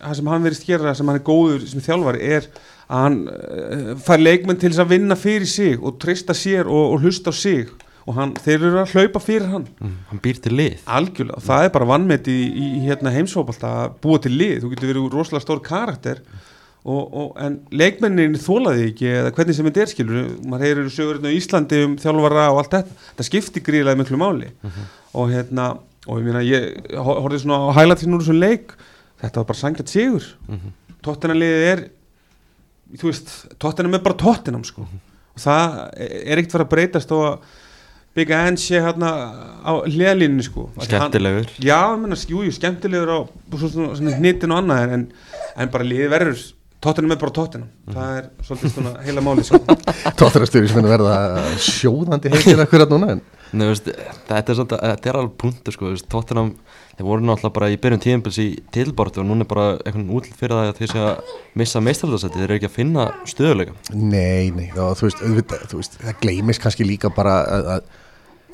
það sem hann verið skera sem hann er góður sem þjálfari er að hann uh, fær leikmenn til þess að vinna fyrir sig og trista sér og, og hlusta á sig. Og hann, þeir eru að hlaupa fyrir hann. Mm, hann býr til lið. Algjörlega, og það er bara vannmeti í, í, í hérna heimsfóbalta að búa til lið, þú getur verið rosalega stór karakter og, og, en leikmennin þólaði ekki eða hvernig sem þetta er skilur, maður heyrir sögur hérna á Íslandi um þjálfara og allt þetta, þetta skiptir gríðlega miklu máli. Og hérna, og ég ég hor- horfði svona á hælatinn úr þessum leik þetta var bara sangjart sigur. Mm -hmm. liðið er þú veist, tóttinam er bara tóttinam sko, og það er ekkert fyrir að breytast og að Big Ange sé hérna á hliðalínni sko. Því hann- skemmtilegur. Já, ég menna, jú, jú, skemmtilegur á hnitin og annað en, en bara liði verður tóttinum er bara tóttinum það er svolítið svona heila máli sko. tóttarastöður sem er að verða sjóðandi heitir akkurat núna en Nei, veist, þetta, er samt, þetta er alveg punktur sko, Tottenham, þeir voru náttúrulega bara í byrjun tíðinbils í tilbortu og núna er bara einhvern útl fyrir það að þeir sé að missa meistaröldarsætti, þeir eru ekki að finna stöðuleika Nei, nei, þá, þú, veist, auðvitað, þú veist, það gleymis kannski líka bara að, að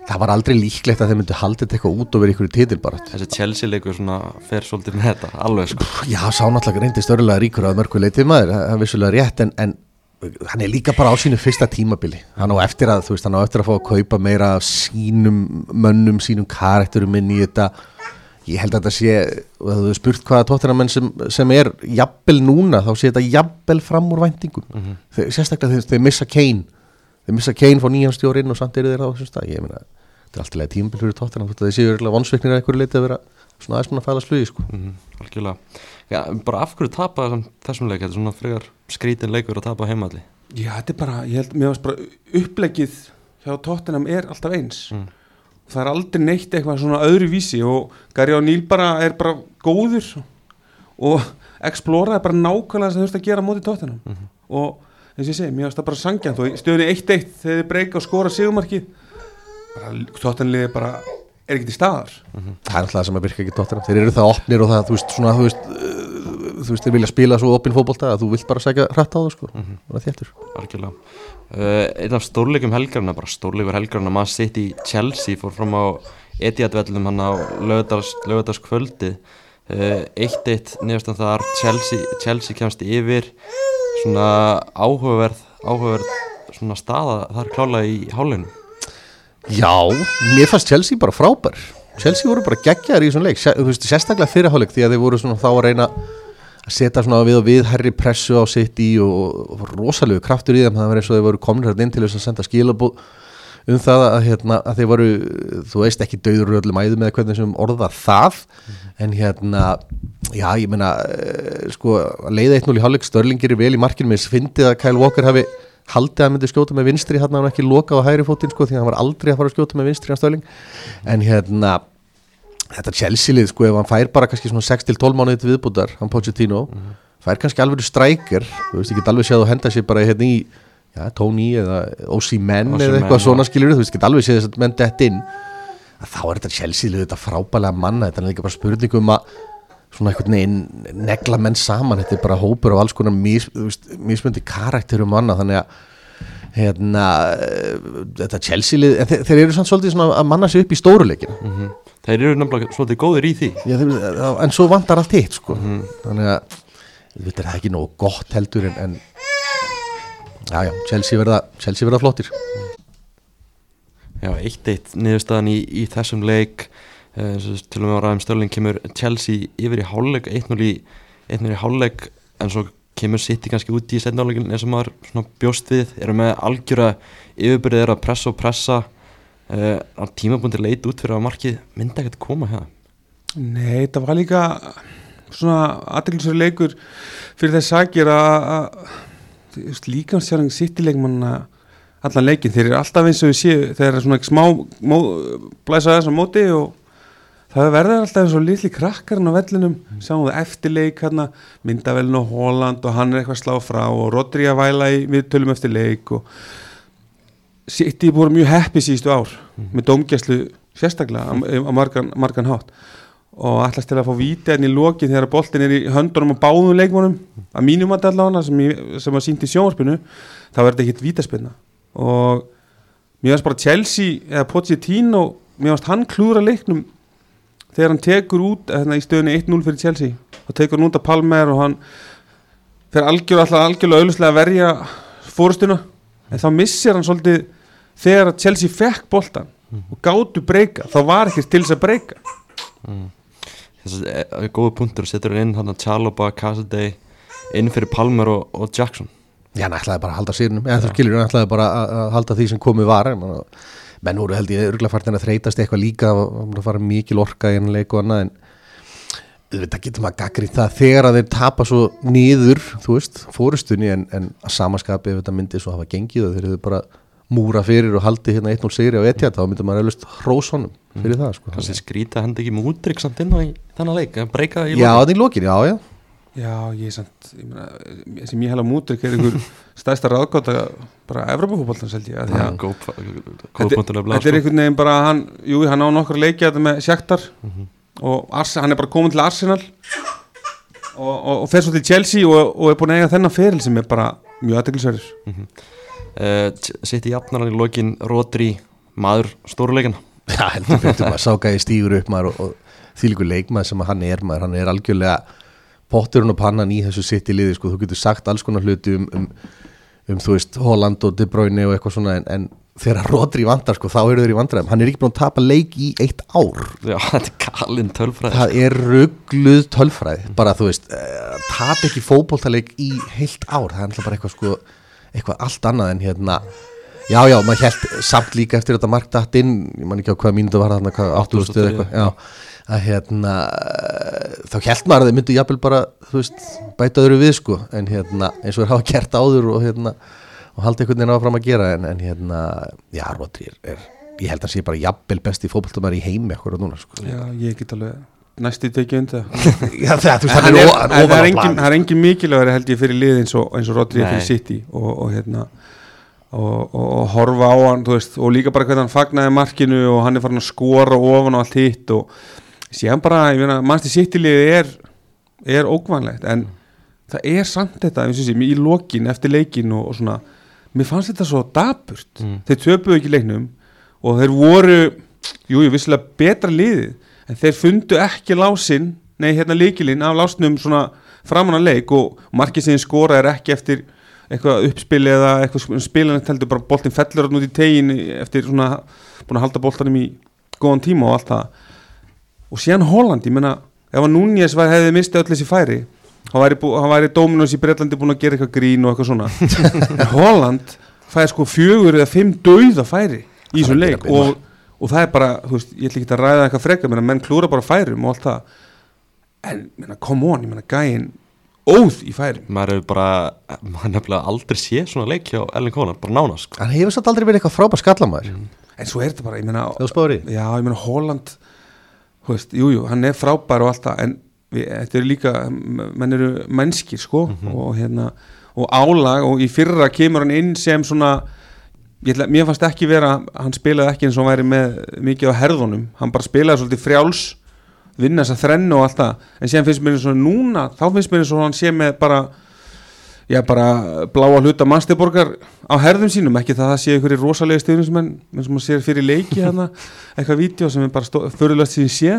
það var aldrei líklegt að þeir myndu haldið þetta eitthvað út og verið ykkur í titilbarat. þessi Chelsea leikur svona fer svolítið með þetta, alveg sko. Já, sá náttúrulega reyndi störlega ríkur að mörgu leitið maður, það er vissulega rétt en, en hann er líka bara á sínu fyrsta tímabili. Hann á eftir að, þú veist, hann á eftir að fá að kaupa meira af sínum mönnum, sínum karakterum inn í þetta ég held að þetta sé, og það hefur spurt hvaða tóttiramenn sem, sem er jafnvel núna, þá sé þetta jafnvel fram úr væntingum, Mhm. þeir, sérstaklega þeir, þeir missa Kane, þeir missa Kane fór nýjan stjórinn og samt eru þeir á þessum stað. Ég meina, þetta er alltaf lega tímabil fyrir tóttiramenn þeir séu örgulega vonsveiknir að einhverju leiti að vera svona aðeins mann að fæla sluði, sko. Mm algjörlega. Já, bara af hverju tapa þessum, þessum leik? Þetta er svona frekar skrítin leikur að tapa heimalli Já, þetta er bara, ég held, það er aldrei neitt eitthvað svona öðru vísi og Gary O'Neill bara er bara góður og Explora er bara nákvæmlega það sem þurft að gera á móti tóttinam Mhm. og eins og ég segi, mér varst það bara sangjant og stöðunni 1-1 þegar þið breyka og skora sigumarkið bara tóttinliði bara er ekki til staðar. Það er alltaf það sem að virka ekki tóttina þeir eru það opnir og það, þú veist, svona, þú veist uh, þú veist, þeir vilja spila svo opin fótbolta að þú vilt bara segja hrætt á það, sko. Mhm. það er þéttur. Algjörlega uh, einn af stórleikum helgarna, bara stórleikur helgarna maður sitt í Chelsea fór fram á Etihad-vellum hann á lögadars kvöldi uh, 1-1 nefnst þar Chelsea, Chelsea kemst yfir. Svona áhugaverð áhugaverð svona staða þar klálega í hálunum já, mér fannst Chelsea bara frábær. Chelsea voru bara geggjar í þessum leik sérstaklega fyrirháleik því að þeir voru svona þá að reyna að setja svona við og við herri pressu á sitt í og, og rosalegu kraftur í þeim. Það var eins og þeir voru komnir hérna inn til þess að senda skilabóð um það að, hérna, að þeir voru þú veist ekki döður öllum æðum eða hvernig sem orða það. En hérna já ég meina uh, sko að leiða 1-0 í hálfleik Störlingir er vel í markinu. Með fyndið að Kyle Walker hafi haldið að myndi skjóta með vinstri hann hann ekki lokað á hægri fótinn sko því að hann var aldrei að fara að skjóta með vinstri hann Störling en hérna þetta Chelsea lið sko ef hann fær bara kannski svona 6-12 mánuði til viðbútar hann Pochettino fær kannski alveg strækir þú veist get alveg séð að henda sér bara hérna í já, Tony eða Osimhen Osimhen, eða eitthvað svona skilur þú veist, get alveg séð að menn dett inn. Að þá er þetta Chelsea lið þetta frábælega manna þetta er líka bara spurning um að svona einhvern veginn negla menn saman, þetta er bara hópur af alls konar mis, veist, mismöndi karakterum og annað, þannig að hérna, þetta Chelsea-lið þeir, þeir eru svolítið svona að manna sig upp í stóruleikina Mhm. Þeir eru nefnilega svolítið góðir í því. Já, þeir, en svo vantar allt hitt sko. þannig að þetta er ekki nógu gott heldur en, en já, já, Chelsea verða, Chelsea verða flottir. Já, eitt eitt niðurstaðan í, í þessum leik uh, til og með að ræðum störling kemur Chelsea yfir í hálfleik 1-0 í, 1-0 í hálfleik en svo kemur City kannski út í setnáleikin eins og maður bjóst við eru með algjöra yfirbyrðið eru að pressa og pressa uh, að tímabundir leit út fyrir að markið myndi ekkert koma hérna Nei, þetta var líka svona aðeinsverið leikur fyrir þess sakir að líkansjárang sittileikmann allan leikin, þeir eru alltaf eins og við séu þeir eru svona smá mó, blæsa þess á móti og það verður alltaf eins og litli krakkarinn á vellinum. Sjáum við eftirleik hérna myndavelin og Holland og hann er eitthvað að slá frá og Rodri að væla í viðtölum eftir leik og City búið mjög heppi síðustu ár með dómgæslu sérstaklega á, á margan, margan hátt. Og allast til að fá víti enn í lokin þegar boltin er í höndunum og báðum leikmónum að mínum að allavega sem, sem að sýndi í sjónvarpinu þá er þetta ekkit vítaspinna og mér varst bara Chelsea eða Pochettino, mér varst hann klúra leiknum þegar hann tekur út hérna, í stöðunni 1-0 fyrir Chelsea. Og tekur hann út af Palmer og hann fyrir algjör, alltaf algjörlega auðvitslega að verja fórustuna en þá missir hann svolítið þegar að Chelsea fekk boltan og gátu breyka, þá var ekki til þess að breyka. Þessi er góða punktur setur hann inn hann að Chalobah, Cassidy inn fyrir Palmer og, og Jackson. Já, hann ætlaði bara að halda sérnum eða þú skilur, hann ætlaði bara að, að halda því sem komið var en menn voru held ég örgulega fartin að þreytast eitthvað líka það fara mikil orka í enn leik og annað en þetta getur maður gaggrið það þegar að þeir tapa svo niður þú veist, fórustunni en, en að samaskapi ef þetta myndi svo hafa gengið og þeir eru bara múra fyrir og haldi hérna 1-0 sigri á etja þá myndir maður eflust hrós honum fyrir það sko. kannski skrýta hendi ekki múdrygg samt inn á í þennan leik að breyka í Já, lokin. það er í lokin, já, já Já, ég er samt ég meina, sem ég held að mútur er einhver stæðsta ráðgáta bara Evropafútboltans held ég Já, þetta, er einhvern veginn bara hann, jú, hann á nokkur leiki þetta með Sjaktar Mhm. og Ars, hann er bara komin til Arsenal og, og, og fer svo til Chelsea og, og er búin að eiga þennan feril sem er bara mjög aðteglisverður uh, Sitt í jafnar hann í lokin Rodri, maður stóruleikana Já, heldur betur maður sákaði stígur upp maður og, og þýlikur leikmaður sem hann er maður, hann er algjörlega potturinn og pannan í þessu sitt í liði sko, þú getur sagt alls konar hluti um, um, um þú veist, Holland og De Bruyne og eitthvað svona, en, en þegar Rodri vandar sko, þá eru þeir í vandræðum, hann er ekki búin að tapa leik í eitt ár, Já, þetta er galinn tölfræði það er ruggluð tölfræði, bara þú veist uh, tapa ekki fótboltaleik í heilt ár, það er alltaf bara eitthvað sko eitthvað allt annað en hérna Já, já, maður held samt líka eftir þetta mark datt inn, ég man ekki á hvaða mínútu var þarna, hvað, 80 stuð eitthvað, já, að hérna, þá held maður að þeir myndu jafnvel bara, þú veist, bæta öðru við, sko, en hérna, eins og þeir hafa gert áður og hérna, og halda einhvern veginn áfram að gera, en, en hérna, já, Rodri er, er, ég held að hann sé bara jafnvel besti fótboltamæður í heimi ekkur og núna, sko. Já, ég get alveg næstu tekið undir Já, það, er, engin, er mikilvægur held ég fyrir lið eins og, eins og Rodri er fyrir. City og, og hérna og, og, og horfa á hann veist, og líka bara hvernig hann fagnaði markinu og hann er farin að skora ofan og allt hitt og síðan bara, ég meina, mannstu City liðið er, er ókvæmlegt en það er samt þetta eins og sé, í lokin eftir leikin og, og svona mér fannst þetta svo daburt Mm. þeir töpuðu ekki leiknum og þeir voru jú, ég vissilega betra liðið en þeir fundu ekki lásinn nei, hérna líkilinn af lásnum svona framan að leik og markið sem skora er ekki eftir eitthvað uppspil eða eitthvað spilanett heldur bara boltin fellur út í tegin eftir svona búin að halda boltanum í góðan tíma og allt það. Og síðan Holland, ég menna ef að Núñez hefði mistið öll þessi færi hann væri, væri Dominos í Breitlandi búin að gera eitthvað grín og eitthvað svona. En Holland fæði sko fjögur eða fimm dauða færi í þessum leik og, og það er bara, þú veist, ég ætla ekki að ræða eitthvað frekar, menn menn klúra bara færum og allt það. En, menna, come on, ég menna gæin óð í færum. Maður hefur bara, maður nefnilega aldrei sé svona leik hjá Ellen Konar, bara nánast sko. Hann hefur satt aldrei verið eitthvað frábær skallamæður, en svo er þetta bara, ég menna. Já, ég meina Holland þú veist, jú, jú, hann er frábær og allt það en við, þetta er líka menn eru mennskir, sko og hérna, og álag og í fyrra kemur hann inn sem svona ætla, mér fannst ekki vera, hann spilaði ekki eins og væri með mikið á herðunum, hann bara spilaði svolítið frjáls vinna þessa þrennu og allt það. En síðan finnst mér eins og núna þá finnst mér eins og hann sé með bara já bara bláa hluta mannstæðborgar á herðum sínum. Ekki það að það sé einhverju rosalega stjórnismenn eins og maður sér fyrir leiki hérna eitthvað vídeo sem er bara fyrirlast síðan sé.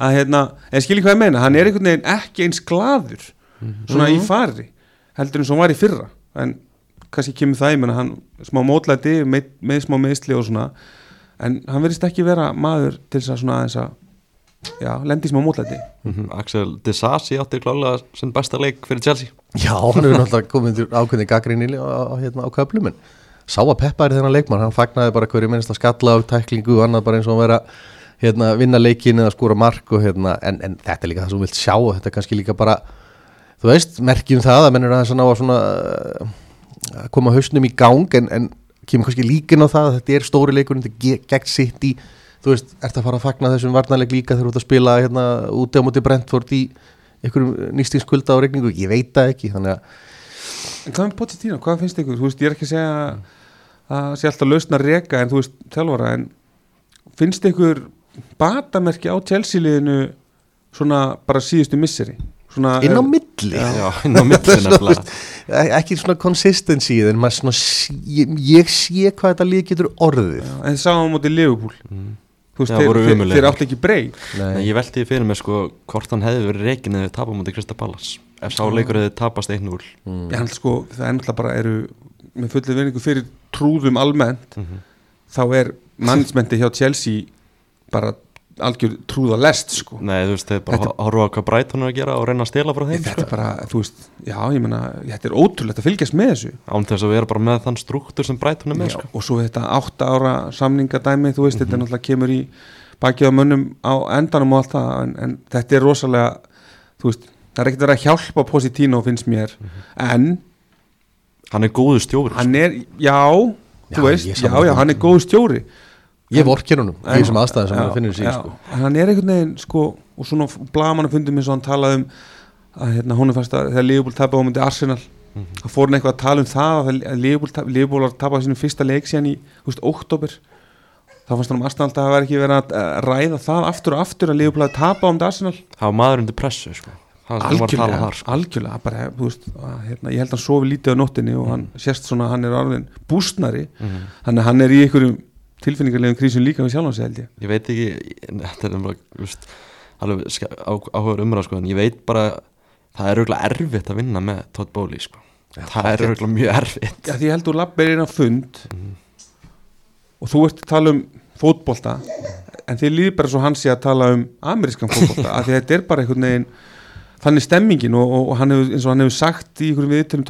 Að hérna, en skilji hvað ég meina hann er einhvern veginn ekki eins gladur svona í fari heldur eins og hann var í fyrra. En kannski kemur það í menna hann smá mótlæti með, með smá meðsli og svona en hann verðist ekki vera maður til þess að svona aðeins að já, lendi í smá mótlæti Mhm. Axel Disasi átti klálega sem besta leik fyrir Chelsea Já, hann hefur náttúrulega komið til ákveðni gaggrinni á, á, hérna, á köflum en sá að Peppa er þennan leikmann, hann fagnaði bara hverju minnst að skalla af tæklingu og annað bara eins og hann vera hérna, vinna leikin eða skóra mark og, hérna, en, en þetta er líka það sem þú vilt sjá og þetta er kannski líka bara þú veist, merkjum það að mennur aðeins að ná að svona að koma hausnum í gang en, en kemur kannski líkin á það að þetta er stóri leikur þetta er ge- gegn sitt í þú veist, ert að fara að fagna þessum varnarleik líka þegar þú ert að spila hérna úti á móti Brentford í einhverjum nýstingskulda á regningu, ég veit það ekki þannig að en hvað með Pochettino, hvað finnst ykkur? Þú veist, ég er ekki að segja að sé alltaf lausna reka en þú veist, þjálfara en finnst ykkur batamerki á Chelsea-liðinu svona bara síðustu misseri? Svona, inn á eh, milli. Já, inn á milli nefnilega. ekki svona consistency en maður svona ég, ég sé hvað þetta lið getur orðið. Já, en þið sáum á móti Liverpool. Mm. þú veist, Já, þeir, voru þeir, ömurlegir. þeir átti ekki breyk Nei, ég velti því fyrir mig sko hvort hann hefði verið reikin eða tapað mútið Krista Pallas ef sá leikur hefði tapast 1-0 Mm. Já, hann sko, það náttúrulega bara eru með fullið vinningu fyrir trúðum almennt Mhm. þá er mannsmenti hjá Chelsea bara algjör trúða lest sko. Nei, þú veist, þeir bara Þetta- horfa Brighton er að gera og reyna að stela frá þeim þetta sko. er bara, þú veist, já, ég meina þetta er ótrúlegt að fylgjast með þessu. Án þess að vera bara með þann struktúr sem Brighton er með já, sko. og svo þetta átta ára samningadæmi, þú veist, þetta náttúrulega kemur í bakið á mönnum á endanum og allt það, en, en þetta er rosalega þú veist, það er ekkert verið að hjálpa Positino finnst mér, en Hann er góðu stjóri sko. hann er, já, Já, veist, já, hann er góð stjóri ég vorkir honum í þessum aðstæðum sem já, hann finnur sig sko. en hann er einhvern veginn sko, og svona blagamann fundum eins og hann talaði um að hérna, hún er fast að þegar Liverpool tapaði á mútið Arsenal Mhm. þá fór hann eitthvað að tala um það að að Liverpool var að tapa sínum fyrsta leik síðan í, þú veist, oktober þá fannst hann um Arsenal að það var ekki verið að ræða það aftur og aftur að Liverpool að tapa á mútið Arsenal Það var maður undir pressu sko. Það að algjörlega, þar sko. algjörlega bara, þú veist, að, hérna, ég held að hann sofi lítið á nóttinni og hann sést svona að hann er orðin bústnari, Mhm. þannig að hann er í einhverjum tilfinningarlegum krísum líka við sjálfan sig held ég Ég veit ekki Þetta er alveg áhugaður umræð sko, en ég veit bara það er auðvitað erfitt að vinna með Todd Bowley sko. Það er auðvitað mjög erfitt Já, því ég held þú lappir inn á fund Mhm. og þú ert að tala um fótbolta en þið líður bara svo hans sé að tala um amerískan fótbolta af því þetta er bara einhvern veginn þannig stemmingin og, og, og hann hefur, eins og hann hefur sagt í einhverjum viðtölum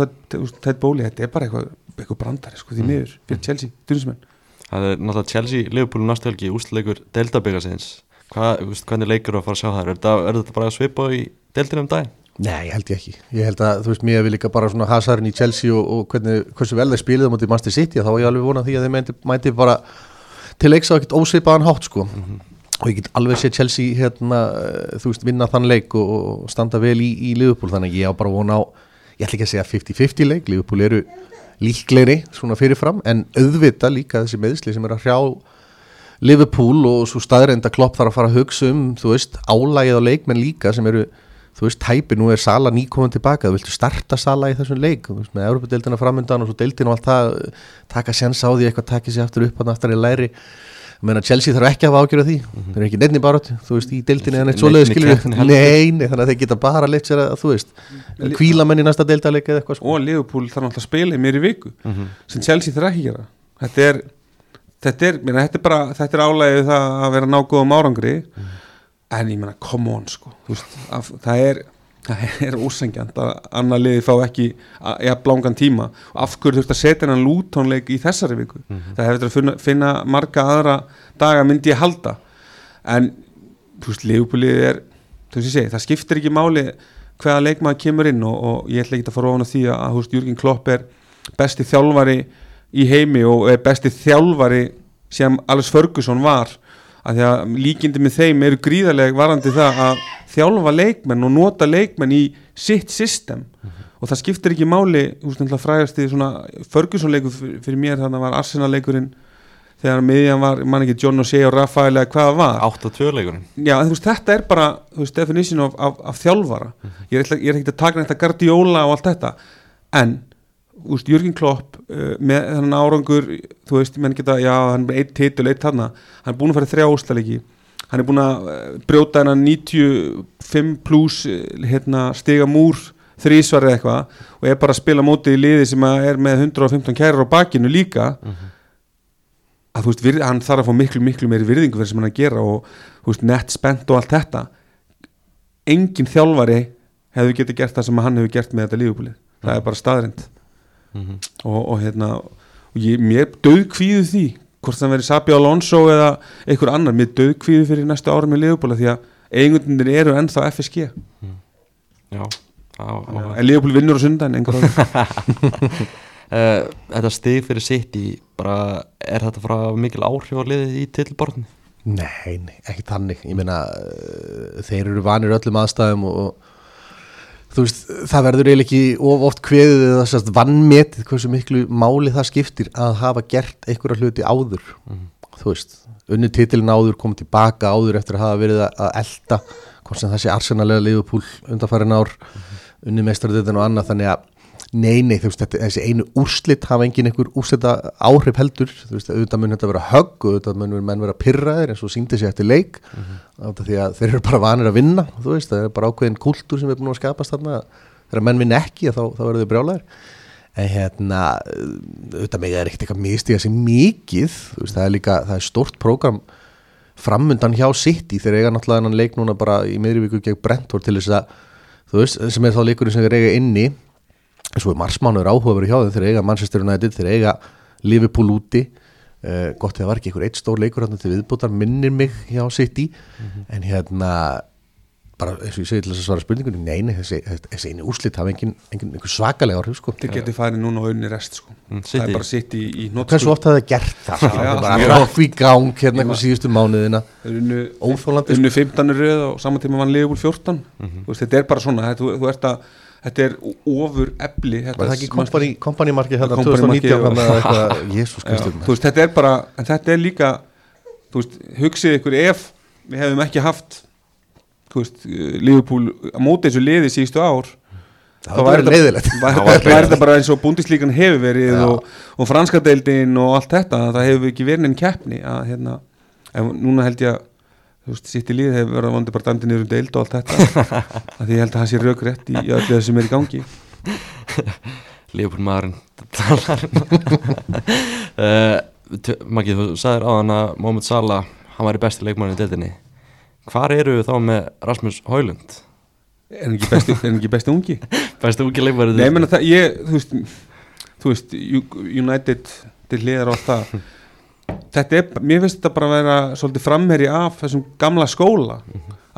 Ted Bóli, þetta er bara eitthvað, eitthvað brandari sko, því Mm. miður fyrir Chelsea, dunismenn Það er náttúrulega Chelsea, Liverpool næstu helgi ústleikur Delta-byggasins hvernig leikur þú að fara að sjá það? Er þetta, er þetta bara að svipa í Deltinu um daginn? Nei, ég held ég ekki ég held að, þú veist, mér vil líka bara svona hasarinn í Chelsea og, og hvernig, hversu vel þeir spilið á móti Manchester City, þá er ég alveg vonað því að þeir mæti, mæti bara til leiks á ekkert ósvipaðan hátt, sko og ég get alveg séð Chelsea hérna, eh, þú veist, vinna þann leik og, og standa vel í, í Liverpool, þannig ég á bara vona á ég ætla ekki að segja 50-50 leik Liverpool eru líklegri svona fyrirfram, en auðvita líka þessi meðsli sem er að hrjá Liverpool og svo staðreinda klopp þarf að fara að hugsa um, þú veist, álægið á leikmenn líka sem eru, þú veist, tæpi nú er Sala nýkomin tilbaka, þú viltu starta Sala í þessum leik, veist, með Európa-deildina framöndan og svo deildin og allt það, taka séns á því eitthvað takið sér aftur upp hann aftur í læri menna Chelsea þarf ekki að hafa ágjörð því þeir eru ekki nefni bara, þú veist, í deildinni eða neitt í skilur keppninni heldur. nei, nei, þannig að þeir geta bara leitt sér að, þú veist, kvíla menn í næsta deildaleik eða eitthvað sko. og Liverpool þarf náttúrulega að spila mér í viku Mhm. sem Chelsea þarf ekki að gera þetta er, þetta er, meina, þetta er bara þetta er álægið það að vera nágóðum árangri en ég meina, come on sko, þú veist, af, það er það er ósengjant að annar liði fá ekki að- jafn langan tíma. Og af hverju þurft að setja hennan lútónleik í þessari viku? Það hefur þetta að finna, finna marga aðra daga myndi ég halda. En þú veist, Leopoldið er segi, það skiptir ekki máli hvaða leikmaður kemur inn og, og ég ætla ekki að fara ofan á því að, að veist, Jürgen Klopp er besti þjálfari í heimi og er besti þjálfari sem Alex Ferguson var. Að því að líkindi með þeim eru gríðarlega varandi það að þjálfa leikmenn og nota leikmenn í sitt system. Og það skiptir ekki máli frægast í svona Ferguson leikur fyrir, mér þannig að var Arsenal leikurinn þegar miðjan var, ég man ekki John O'Shea og Rafael eða hvað það var. 8-2 leikurinn. Já, en veist, þetta er bara, veist, definition of, af, af þjálfara. Er ekki, ég er ekki að taka neitt að Guardiola og allt þetta. En, þú veist, Jörgen Klopp uh, með þennan árangur þú veist, menn geta, já, hann er eitt titul, eitt þarna hann er búin að fara þrjá úslalegi hann er búin að uh, brjóta hennan 95 pluss uh, hérna, stiga múr þrísvar eða eitthvað og er bara að spila mótið í liði sem er með 115 kærar á bakinu líka. Að þú veist, virð, hann þarf að fá miklu, miklu meiri virðingu fyrir sem hann að gera og veist, nett spennt og allt þetta. Engin þjálfari hefur getið gert það sem hann hefur gert með þetta lífubúlið, það er bara staðrind Mhm. og, og hérna og ég, mér döðkvíðu því hvort það verið Sabi Alonso eða einhver annar, mér döðkvíðu fyrir næstu árum í lífubúlið því að eigundir eru ennþá FSG, Já, á, á, en lífubúlið vinnur á sundan einhver áður Uh, þetta stig fyrir sitt í bara, er þetta frá mikil áhrif á liðið í tillborðinu? Nei, nei, ekki þannig. Ég meina, uh, þeir eru vanir öllum aðstæðum og þú veist, það verður eiginlega ekki of oft kveðið eða sérst vannmetið hversu miklu máli það skiptir að hafa gert einhverja hluti áður þú veist, unni titilin áður komið tilbaka áður eftir að hafa verið að- elda hvort sem það sé arsenalega liðupúl undanfærin ár, unni meistaradetin og annað, þannig að Nei, nei, þú veist, þetta, þessi einu úrslit hafa engin einhver úrslita áhrif heldur. Þú veist, auðvitað mun þetta vera högg auðvitað mun menn vera pyrraðir eins og síndi sér eftir leik. Mm -hmm. því að þeir eru bara vanir að vinna þú veist, það er bara ákveðin kultúr sem er búin að skapast þarna, þegar menn vinna ekki þá, þá verður þau brjálæðir en hérna, auðvitað mig er ekkert eitthvað mistiga sem mikið. Þú veist, það er líka, það er stórt prógram framundan hjá City. Þeir eiga náttúrulega leik núna bara í miðri viku gegn Brentford til þess að þú veist, sem er þá leikurinn sem þeir eiga inni svo er marsmánuður áhuga verið hjá þeim þeir eiga Manchester United, þeir eiga Liverpool úti. Uh, gott þegar var ekki einhver eitt stór leikur hérna til viðbútar minnir mig hjá City. En hérna bara eins og ég segi til þess að svara spurningunni neini, þessi, þessi einu úrslit hafa engin, engin, engin svakalega áhrif sko. Þeir geti farið núna og unni rest sko. Mm, það er bara sitt í, í hversu oft hafa það gert það sko? Já, já, bara raff í gang hérna eitthvað síðustu mánuðina. Þeir unnu, Óþolandi, unnu 15 röð og saman tíma vann Liverpool 14 Mhm. þú veist, þetta er bara svona þetta, þú, þú ert að, þetta er ofur þetta, var það ekki kompanimarkið hérna Kompany 2019 markið og- þannig að eitthvað, jésús kristur þetta er bara en þetta er líka veist, hugsið ykkur ef við hefum ekki haft Liverpool á móti þessu liði síðustu ár það var var Það var bara eins og búndislíkan hefur verið Já. og, og franska deildin og allt þetta það hefur ekki verið neinn keppni að hérna, en núna held ég að þú veist, sitt í líð hefur verið að vondi bara dæmdi niður um deild og allt þetta. Að því ég held að það sé raukrétt í, í öllu það sem er í gangi. Leopold maðurinn talar. Uh, Maggi, þú sagðir á hann að Mohamed Salah, hann væri besti leikmann í deildinni. Hvar eru við þá með Rasmus Højlund? er hann ekki besti, er hann ekki besti ungi? Besti ungi leikmann í Nei, deildinni. meina það, ég, þú veist þú veist, United til hliðar á það þetta er, mér finnst þetta bara að vera svolítið framherri af þessum gamla skóla.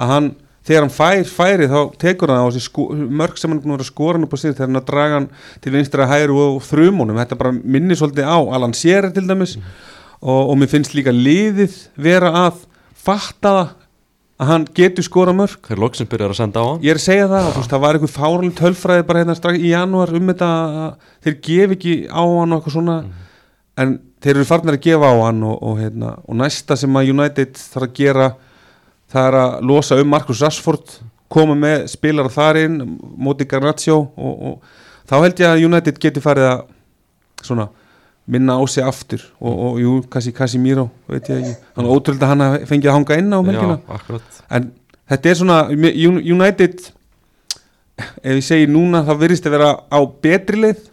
Að hann, þegar hann fær færi þá tekur hann á þessi sko, mörg sem hann er búin að vera skoran upp á sig þegar hann draga hann til vinstra hæru og þrumunum þetta bara minnir svolítið á Alan Shearer til dæmis. Og, og mér finnst líka liðið vera að fatta það að hann getur skora mörg Þeir loksins byrjar að senda á hann. Ég er að segja það, þú veist, það var einhver fáralegt tölfræði bara hérna strax í janúar um þetta þeir gef ekki á hann og eitthvað svona. En þeir eru farnir að gefa á hann og, og, hérna, og næsta sem að United þarf að gera það er að losa um Marcus Rashford koma með spilara þar inn móti Garnaccio og, og þá held ég að United geti farið að svona minna á sig aftur og, og jú, Casemiro veit ég ekki, hann er ótrúld að hann hafi fengið að hanga inn á melkina akkurat. En þetta er svona Un- United ef ég segi núna þá virðist að vera á betri leið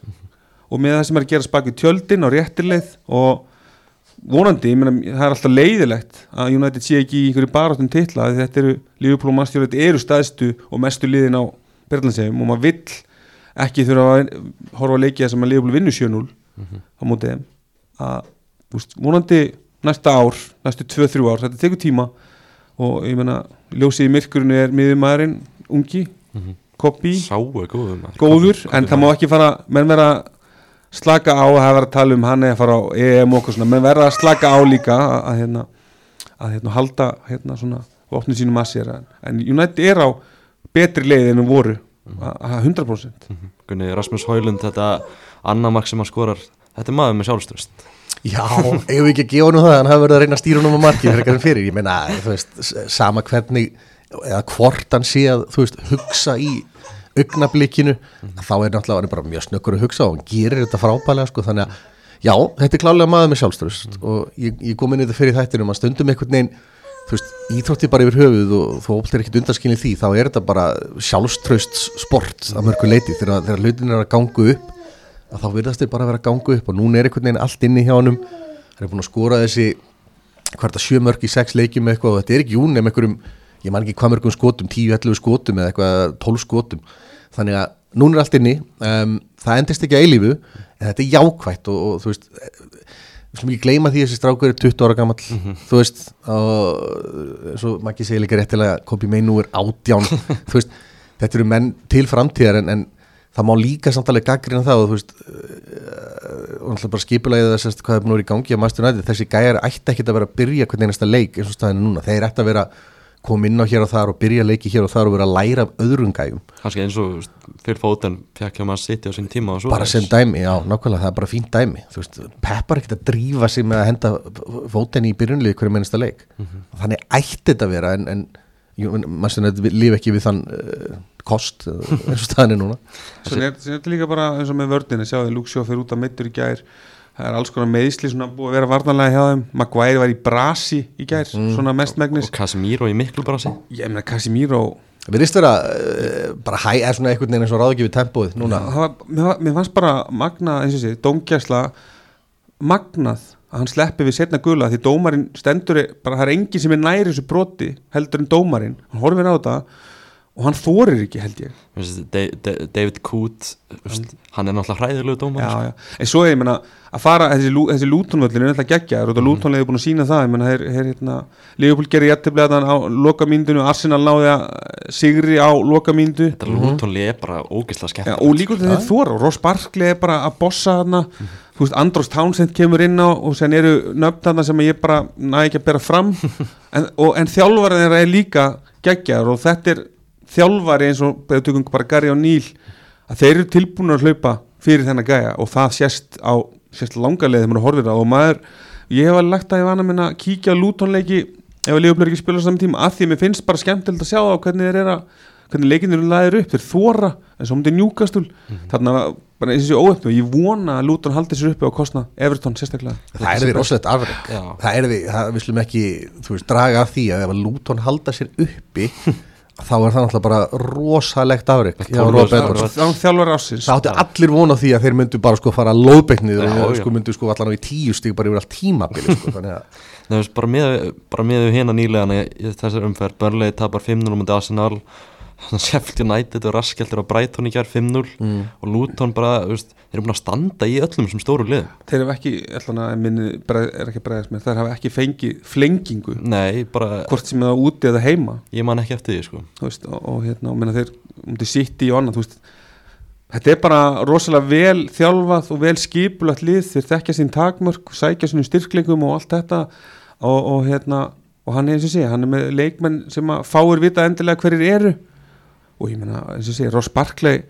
og með það sem er að gera spaki tjöldin á réttir leið og vonandi, ég meina, það er alltaf leiðilegt að United sé ekki í einhverju baráttum titla þetta eru, Liverpool og Manchester United eru staðstu og mestu liðin á Berlandsheim og maður vill ekki þurfa að horfa að leikja sem að Liverpool vinnu 7-0 á mótið að, úst, vonandi næsta ár, næstu 2-3 ár þetta tekur tíma og ég meina ljósið í myrkurinu er miðumæðurinn ungi, Koppi Sáu er góður en það má ekki fara menn vera slaka á að hafa að tala um hann eða að fara á EM og okkur svona. Menn verða að slaka á líka að, að, hérna, að hérna, halda hérna, svona opnum sínum að sér. En, United er á betri leið en um voru að, að 100% Gunni, Rasmus Højlund, þetta annar mark sem hann skorar þetta er maður með sjálfströst Já, eigum við ekki að gefa nú það? Hann hafi verið að reyna að stýra nú með markið fyrir eitthvað fyrir, ég meina, þú veist, sama hvernig eða hvort hann sé að þú veist, hugsa í augnablikinu, þá er náttúrulega er bara mjög snöggur að hugsa og hann gerir þetta frábælega sko, þannig að, já, þetta er klálega maður með sjálfströst og ég, ég kom inn í þetta fyrir þættinum að stundum einhvern veginn þú veist, íþrótti bara yfir höfuð og þú ópt er ekkit undanskilin því, þá er þetta bara sjálfströst sport að mörgu leiti þegar, þegar hlutin er að ganga upp að þá virðast þeir bara að vera að ganga upp og núna er einhvern veginn allt inni hjá hann er búin að skora þessi hvert að sjö mörg í sex leikjum eitthvað og þetta er ekki jún nefn einhverjum, ég man ekki hvað mörgum skotum 10-11 skotum eða eitthvað 12 skotum þannig að núna er allt inni um, það endist ekki að eilífu en þetta er jákvætt og, og þú veist eh, við slum ekki gleyma því að þessi strákur er 20 ára gamall. Þú veist og svo maður ekki segja líka réttilega Kobi Meinu er átján. Þú veist, þetta eru menn til framtíðar en, en það má líka samtalið gaggrina það og þú veist uh, og náttúrulega bara skipulegið þess að hvað er búin að vera í gangi á Master United, þessi gæjar ætti ekki að vera að byrja hvern einasta leik eins og staðinu núna. Þeir ætti að vera koma inn á hér og þar og byrja leiki hér og þar og vera að læra af öðrum gæjum. Kannski eins og fyrir fóten fekk hjá maður sitt á sín tíma og svo bara sem dæmi, já, nákvæmlega, það er bara fínt dæmi. Þú veist, Peppar ekkert að drífa sig með að henda fótenni í byrjunlið hverju mennsta leik. Þannig ætti þetta að vera en, en Master United líf ekki við þann uh, kost uh, eins og staðinu núna. Svo er er þetta líka bara eins og með vördina sjáðu Luxjó fyrir út af meittur í gær það er alls konar meðisli svona búið að vera varnarlega hjá þeim. Maguire var í brasi í gær svona mestmægnis og Casemiro í miklu brasi. Ég meina Casemiro Við erum vera uh, bara hæ, er svona einhvern veginn eins og ráðgjöfið tempóið núna. Það var, mér, mér fannst bara magnað eins og sé, dómgæsla magnað að hann sleppi við setna gula því dómarinn stendur bara það er enginn sem er næri þessu broti heldur en dómarinn, hann horfir á þetta og hann þorir ekki held ég. David Coote hann er náttúrulega hræðilegu dómar já, já. en svo er ég meina að fara þessi, þessi lútonvöllin er alltaf geggja og mm. lútonlega er búin að sína það. Ég meina, þeir, þeir, hérna, Leopold gerir jættiblega á lokamíndinu, Arsenal náði að sigri á lokamíndu þetta lútonli er bara ógeðslega skemmt ja, og líka þeir þóra og Ross Barkley er bara að bossa þarna. Þú veist, Andros Townsend kemur inn á og sen eru nöfn þarna sem ég bara næ ekki að bera fram. En, og, en er og er þjálfari eins og beður tökum bara Gary O'Neill að þeir eru tilbúin að hlaupa fyrir þennan gæja og það sést á sést langa leið þegar maður horfir á og maður, ég hef alveg lagt að ég vana minna að kíkja á lútonleiki ef að Leopold ekki spila saman tíma að því að mér finnst bara skemmtilegt að sjá á hvernig þeir eru að hvernig leikinir eru laðir upp, þeir þóra eins og um þetta njúkastul þarna bara eins og þessi óöfnu, ég vona að Luton haldi sér uppi á kostna Everton sérstaklega. Það er því rosalegt afreg. Það er því, það, við slum ekki þú veist, draga af því að ef að Luton halda sér uppi þá er það náttúrulega bara rosalegt þá þjálfar ásins Það átti allir vona því að þeir myndu bara sko fara lóðbegnið Já, og sko myndu sko allan á í tíu stík bara yfir allt tímabili sko, veist, bara með hérna nýlega þessar umferð, Burnley tapar 5-0 um þetta Arsenal Sheffield United og Raskeltur á Brighton í kjær 5-0 Mm. og Luton bara, veist, þeir eru búin að standa í öllum sem stóru liðum. Þeir hafa ekki, ætlan að minni er ekki bregðast með, þeir hafa ekki fengið flengingu, Nei, bara, hvort sem það er úti eða heima. Ég man ekki eftir því, sko. Þú veist, og, og hérna, og minna þeir um til sitt í og annað, þú veist þetta er bara rosalega vel þjálfað og vel skipulagt lið, þeir þekkja sín takmörk, sækja sínum styrklingum og allt þetta. Og, og hérna og hann er eins og sé, hann er með leikmenn sem að fáir vita endilega hverjir eru og ég meina, eins og sé, Ross Barkley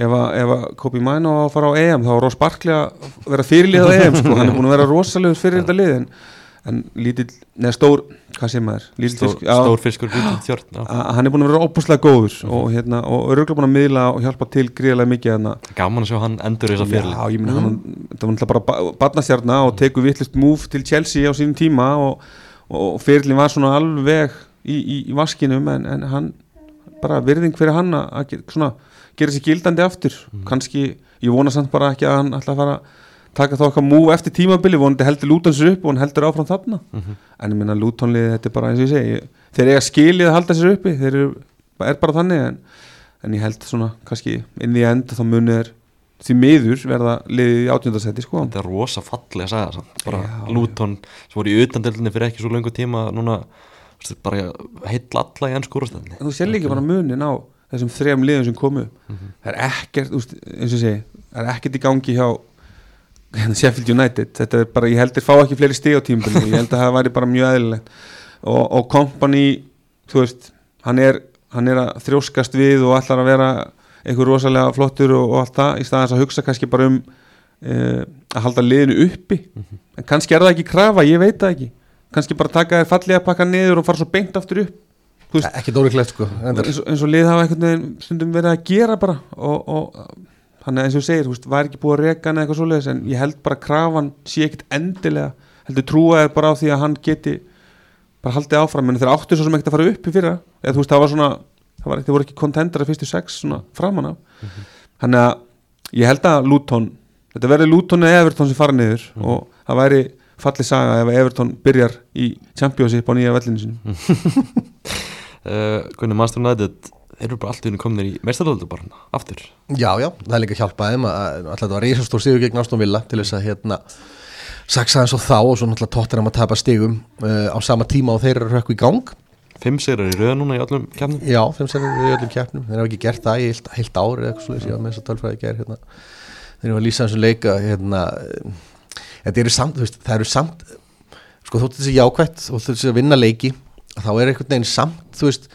ef að, Kobi Mino á að fara á EM þá er Ross Barkley að vera fyrirlið á EM sko, hann er búin að vera rosalegur fyrir þetta lið en, en lítill, neða stór hvað sé maður, lítill Stór, fisk- já, stór fiskur, lítið þjórn að hann er búin að vera óbúslega góður og, hérna, og auðvitað búin að miðla og hjálpa til gríðarlega mikið hérna. Gaman að sjá hann endur þess að fyrir Já, ég minna hann, þetta var náttúrulega bara barnastjarna og tekur vittlist múf til Chelsea á sínum tíma og, og fyrirlin var svona alveg í, í, í vaskinum en, en hann, bara virðing fyrir hann að svona, gera sér gildandi aftur. Kannski, ég vona samt bara ekki að hann ætla að fara að taka þá okkar múf eftir tímabili, vonandi heldur Luton sér upp og hann heldur áfram þarna. En ég minna Lutonlið, þetta er bara eins og ég segi þeir eiga skilið að halda sér uppi þeir eru, er bara þannig en, en ég held svona, kannski inn í end þá munið er því miður verða liðið í átjöndasetti sko. Þetta er rosa fallega að segja bara Já, Luton sem voru í utandeldinni fyrir ekki svo lengur tíma núna bara heill alla í ennsku úrstæðinni þú sér líka bara munin á þessum þrejum liðum sem komu það er ekkert, úst, eins og segi það er ekkert í gangi hjá hérna, Sheffield United, þetta er bara, ég heldur fá ekki fleiri stig á tímabili, ég held að það væri bara mjög eðlilegt. Og, og Company þú veist, hann er hann er að þrjóskast við og ætlar að vera einhver rosalega flottur og, og allt það, í staðans að hugsa kannski bara um uh, að halda liðinu uppi. En kannski er það ekki krafa, ég veit það ekki kannski bara taka þér fallega pakka niður og fara svo beint aftur upp. Veist- ekki dóriklægt sko eins eins og lið hafa einhvern veginn stundum verið að gera bara og, og þannig að eins og segir, veist, var ekki búið að reka hann eða eitthvað svoleiðis en ég held bara að krafan sé ekkit endilega, heldur trúa er bara á því að hann geti bara haldið áfram. En þeir áttu svo sem ekkert að fara upp í fyrra. Eða þú veist, það var svona, það var, þeir voru ekki kontendara fyrstu sex svona framan af. Þannig að ég held að Luton, þetta verði Luton eða Everton sem fara niður og það væri fallið saga ef Everton byrjar í Championship á nýja vellinu sinu uh, Gunni Master United? Þeir eru bara allt í unni kominir í meistaröldu bara aftur. Já, já, það er líka hjálpað þeim að alltaf þetta var reysastór sigur gegn Aston Villa til þess að hérna saksa eins og þá og svo náttúrulega tóttir að tapa stigum uh, á sama tíma og þeir eru rökku í gang. Fimm sigrar í röða núna í öllum kemnum Já, sem eru í öllum keppnum. Þeir hafa ekki gert það í heilt, heilt ár eða eitthvað svo ég var með þess að tölfræði ger hérna. Þeir eru að lýsa þessum leika hérna, eh, Þetta eru samt, veist, það eru samt sko þóttu þessi jákvætt og þessi að vinna leiki þá er einhvern veginn samt, þú veist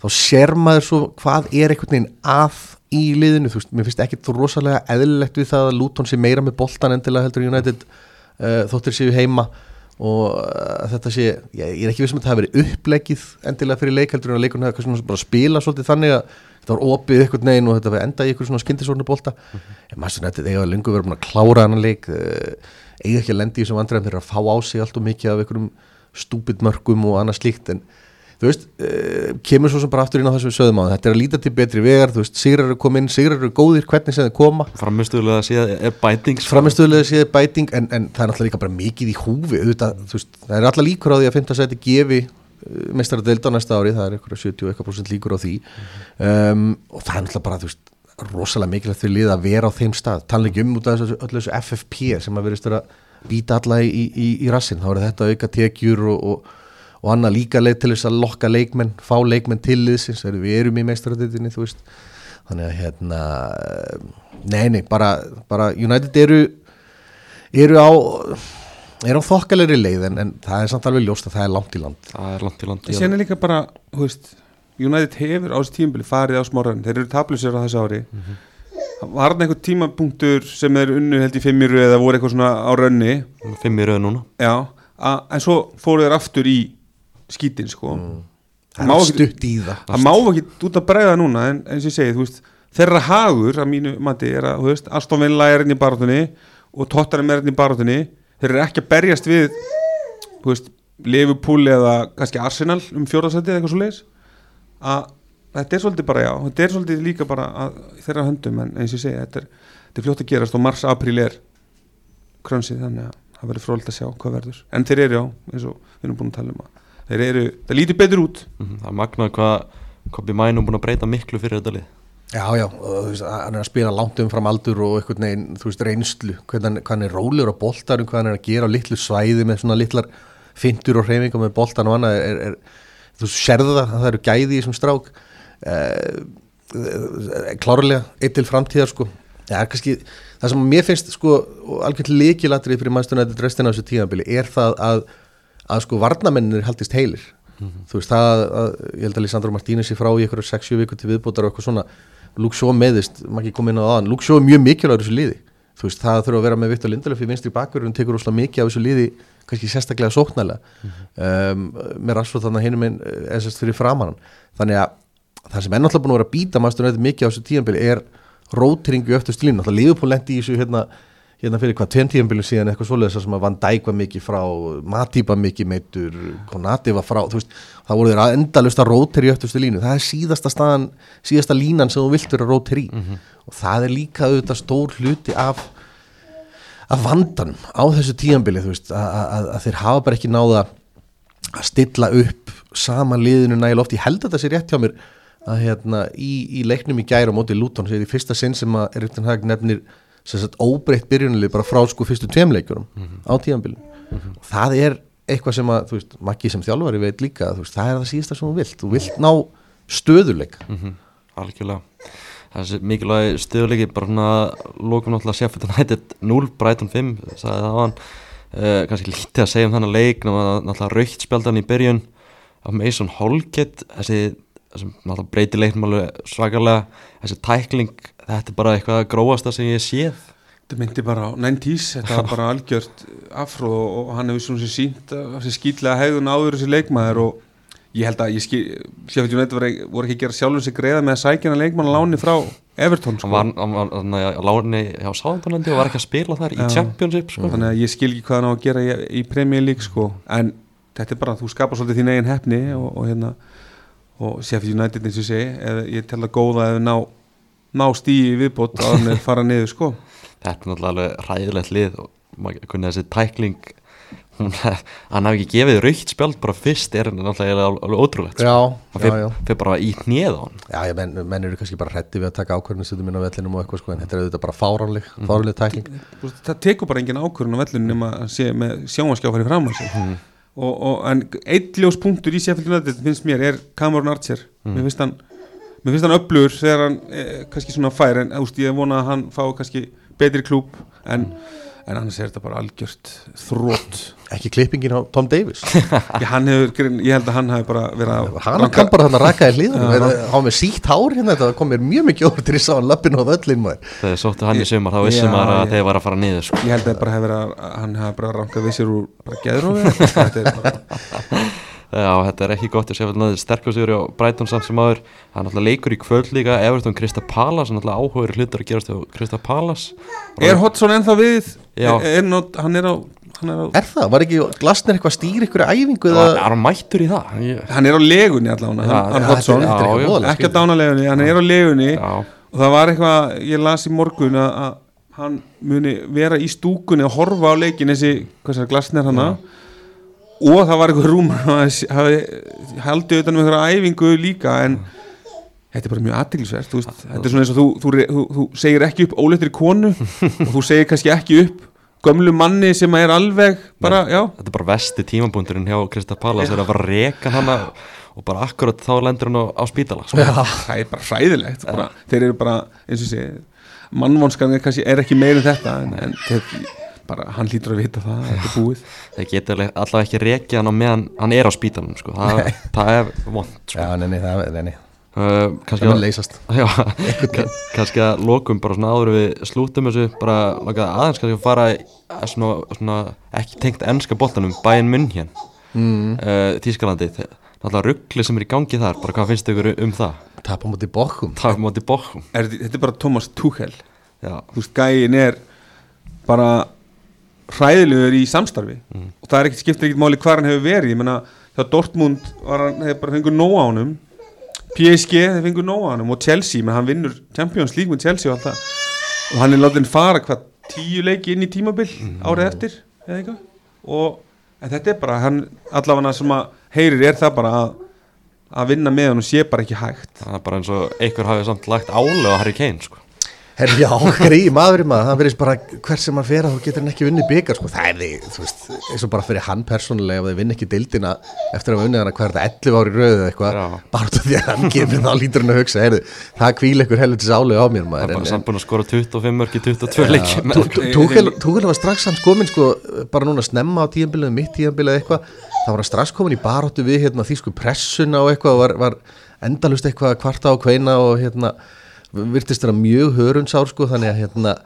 þá sér maður svo hvað er einhvern veginn að í liðinu, þú veist, mér finnst ekki þú rosalega eðlilegt við það að Luton sé meira með boltan endilega heldur United uh, þóttir séu heima og uh, þetta sé, ég, ég er ekki vissum að það hafi verið upplegið endilega fyrir leik heldur en að hefði kannski bara spila svolítið þannig að þetta var opið ykkur neginn og þetta var enda í ykkur svona skindisvornu bolta en maður svona þetta eiga lengur verið búin að klára hann leik uh, eiga ekki að lendi í þessum vandræðum þeir eru að fá á sig allt og mikið af einhverjum stúpid mörgum og annað slíkt en þú veist, uh, kemur svo sem bara aftur inn á þessu við sögðum á þetta er að líta til betri vegar þú veist, sigrar eru komin, sigrar eru góðir hvernig sem þeir koma. Framistuðulega að sé er bætings framistöðulega séð bæting en, en það er náttúrulega líka bara mikið í húfi auðvitað, þú veist, það er alltaf líkur á því að 5. seti gefi mestaradeild á næsta ári, það er eitthvað 70% líkur á því. Um, og það er náttúrulega bara, þú veist, rosalega mikilvægt fyrir lið að vera á þeim stað, tala ekki um út af þessu, öllu þessu FFP sem að verðist vera að býta alla í, í, í rassin, þá er þetta auka tekjur og, og, og annað líka leið til þess að lokka leikmenn, fá leikmenn til liðsins, þegar við erum í veist. Þannig að hérna nei, nei, bara, bara United eru eru á eru á þokkalegri leið en, en það er samt alveg ljóst að það er langt í land. Það er langt í land Sen er líka bara, þú veist United hefur á þessu tímabili farið á smáran þeir eru tablusir á þessu ári. Var það einhver tímapunktur sem er unnu held í fimmir eða voru eitthvað svona á rönni? Fimm í röða núna. Já, a, en svo fóru þeir aftur í skítin sko. Það Má er ekki- stutt í það. það má ekki út að bregða núna en eins og ég segi, þú veist þeirra hagur að mínu mati er að, Aston Villa er inn í barátunni og Tottenham er inn í barátunni þeir eru ekki að berjast við veist, Liverpool eða kannski Arsenal um fjórðarsæti eða eitthvað svo leis að þetta er svolítið bara já, þetta er svolítið líka bara að, þeirra höndum en eins og ég segi, þetta er, þetta er fljótt að gerast og mars, apríl er krönsið þannig að það verður frólægt að sjá hvað verður. En þeir eru já, eins og við erum búin að tala um að þeir eru, það lítur betur út. Mhm, Það er magnað hvað Kobi Mænum búin að breyta miklu fyrir þetta lið. Já, já, og þú veist, hann er að spila langt umfram aldur og einhvern veginn, þú veist, reynslu hvernig hann- er rólegur á boltarum hvað hann er að gera á litlu svæði með svona litlar fintur og hreyfingar með boltan og annað er, er, þú sérðu það að það eru gæði í þessum strák. Uh, klárlega eitt til framtíðar sko. Er kannski, það sem mér finnst sko og algjörð leikilatrið fyrir mannstuna restina af þessu tímabili er það að að sko varnamennir haldist heilir. Þú veist það að, ég held að Lisandro Martínez sé frá í ykkur 6-7 vikur til viðbótar og eitthvað svona. Luke Shaw meðist, maður ekki komið inn á aðan. Luke Shaw er mjög mikilvægur þessu liði þú veist það þurfa að vera með Viktor Lindelöf í vinstri og tekur úrslega mikið af þessu liði kannski sérstaklega sóknælega um, með Rashford þannig að hinum einn eða fyrir framann þannig að það sem er náttúrulega búin að vera að býta maður mikið á þessu tíðanbili er rótringu öftust línu, náttúrulega Liverpool lendi í þessu hérna, hérna fyrir hvað tveim tíðanbili síðan eitthvað svoleiðis að Van Dijk var mikið frá Matip var mikið meittur Konati var frá, þú veist, það voru þeir að endalust að rótri í öftustu línu, það er síðasta staðan síðasta línan sem þú vilt vera rótri í. Og það er líka auðvitað stór hluti af að vandanum á þessu tíanbili þú veist, að, þeir hafa bara ekki náða að stilla upp sama liðinu nægilega oft, ég held að þetta sé rétt hjá mér að hérna í, í leiknum í gæra á móti Luton, sér í fyrsta sinn sem að Erik Hag nefnir sagt óbreytt byrjunalið bara frá sko fyrstu tveimleikurum á tíanbili og það er eitthvað sem að, þú veist, Maggi sem þjálfari veit líka, þú veist, það er það síðasta sem þú vilt. Þú vilt ná stöðuleik mm Algjörlega. Þessi mikilvægi stöðuleiki bara svona lókum náttúrulega Sheffield United 0, Brighton 5 sagði það á hann uh, kannski lítið að segja um þannig leik náttúrulega raukt spjaldan í byrjun. Af Mason Holgate þessi, þessi náttúrulega breyti leiknum alveg svakalega þessi tækling, þetta er bara eitthvað gróasta sem ég séð Þetta myndi bara á 90s, þetta var bara algjört afró og hann hefur svona sér sínt þessi skýtlega hegðun áður þessi leikmaður og ég held að ég skil, Sheffield United voru, ekki að gera sjálfum sig greiða með að sækja hann leikmann að láni frá Everton sko. hann var á láni hjá Sáðanlandi og var ekki að spila þar í Já. Championship sko. þannig að ég skil ekki hvað hann á að gera í, í Premier League sko. en þetta er bara, þú skapar svolítið þín eigin hefni og, og hérna og Sheffield United eins og segi ég tel að góða ef ná, ná stíi viðbót að hann er fara niður sko. þetta er náttúrulega alveg ræðilegt lið og maður- hvernig þessi tækling hún, hann hafi ekki gefið raukt spjald bara fyrst er hann náttúrulega alveg, alveg ótrúlegt sko. Já, hann já, já. fyrir bara í hnið á hann. Já, ég menn, menn eru kannski bara hrætti við að taka ákvörðinu stundum inn á vellinum og eitthvað sko, en þetta er auðvitað bara fáránleg, fáránleg tækling. Þú veist, það tekur bara engin ákvörðun á vellinu nema að sé með sjónvaskjáfari fram að sig. Og, og, en eitt ljós punktur í Sheffield United finnst mér er Cameron Archer. Mér finnst hann mér finnst hann öflugur þegar hann eh, kannski svona fær en úst, ég vona að hann fá kannski betri klúb en, en annars er þetta bara algjört þrótt Ekki klippingin á Tom Davis. ég, hann hefur, grein- ég held að hann hefur bara verið að Hann kann bara þannig að raka í hlýðanum, hann með sítt hár hérna, þetta kom mér mjög mikið þess að hann lappin á völlin maður. þegar sóttu hann í sumar þá vissum maður að þeir var að fara niður sko. ég held að verið að hann hefur bara rankað við sér úr bara geðrófi þetta er bara Já, þetta er ekki gott að segja fyrir sterkast yfir á Brighton samt sem aður það er náttúrulega leikur í kvöld líka Everton Krista Palace, náttúrulega áhugur hlutur að gerast á Krista Palace Er Hodgson ennþá við? Já. Er, er not, hann er á, hann er á, Er það? Var ekki Glasner eitthvað að stýra ykkur æfingu Það eða? er hann mættur í það Ég- hann er á legunni allavega, Já, hann, já, er Já, já. voðalega ekki að dána legunni, hann er á legunni Já, og það var eitthvað, ég las í morgun að, að hann muni vera í stúkunni að horfa á leikin þessi, hvað sér, glasnir hana og það var eitthvað að hafi haldið utan um einhverja æfingu líka en þetta er bara mjög aðtilsvert þetta er svona eins og þú, þú, þú, þú segir ekki upp óleitri konu og þú segir kannski ekki upp gömlu manni sem er alveg bara, já, þetta er bara vesti tímabúndurinn hjá Krista Palace er að bara reka hana og bara akkurat þá lendur hann á, á spítala sko. það er bara hræðilegt bara, þeir eru bara, eins og sé mannvonskan er, kannski, er ekki meir en þetta en, en þeir, bara, hann lítur að vita það þetta er búið. Þeir geta alveg- allavega ekki rekið hann á meðan hann er á spítalum sko. það, það er vond sko. Já, neini, það er, neini, uh, það kannski, að, leysast. já, ka- kannski að lokum bara svona áður en við slútum þessu bara aðeins kannski að fara að svona, svona ekki tengt ennska boltanum Bayern München Mm. uh, Þískalandi náttúrulega ruggli sem er í gangi þar bara hvað finnst ykkur um það? Tapa mútið bókum. það þetta er bara Thomas Tuchel. Já, þú veist, gæin er bara hræðilegur í samstarfi. Og það er ekkert skiptir ekkert máli hvað hann hefur verið. Ég menna, þegar Dortmund var hann hefur bara fengur nóg á honum. PSG þeir fengur nóg á honum. Og Chelsea, menn hann vinnur Champions League með Chelsea og allt það. Og hann er látið fara hvað tíu leiki inn í tímabil árið eftir eða eitthvað. Og þetta er bara, hann allavega sem að heyrir er það bara að að vinna með hann og sé bara ekki hægt. Það er bara eins og einhver hafi samt lagt álega á Harry Kane sko. Herri, já, gríði maðurinn maður, það verðist bara hver sem hann að þá getur hann ekki vunnið byggar sko. það er því, þú veist, eins og bara fyrir hann persónulega ef þið vinn ekki dildina eftir að vunnið hvað er þetta 11 ári röðu eða eitthvað bara út af því að hann gefur þá lítur hann að hugsa heyrðu, það kvíl eitthvað helvitis álega á mér það maður er bara samt búin að skora 25 mörg í 22 leiki Tú- tú- Túchel Túchel var strax hans komin sko, bara núna snemma á tíðanbilið, mitt tíðanbilið eitthvað, þá var hann virtist vera mjög hörundsár sko, þannig að hérna,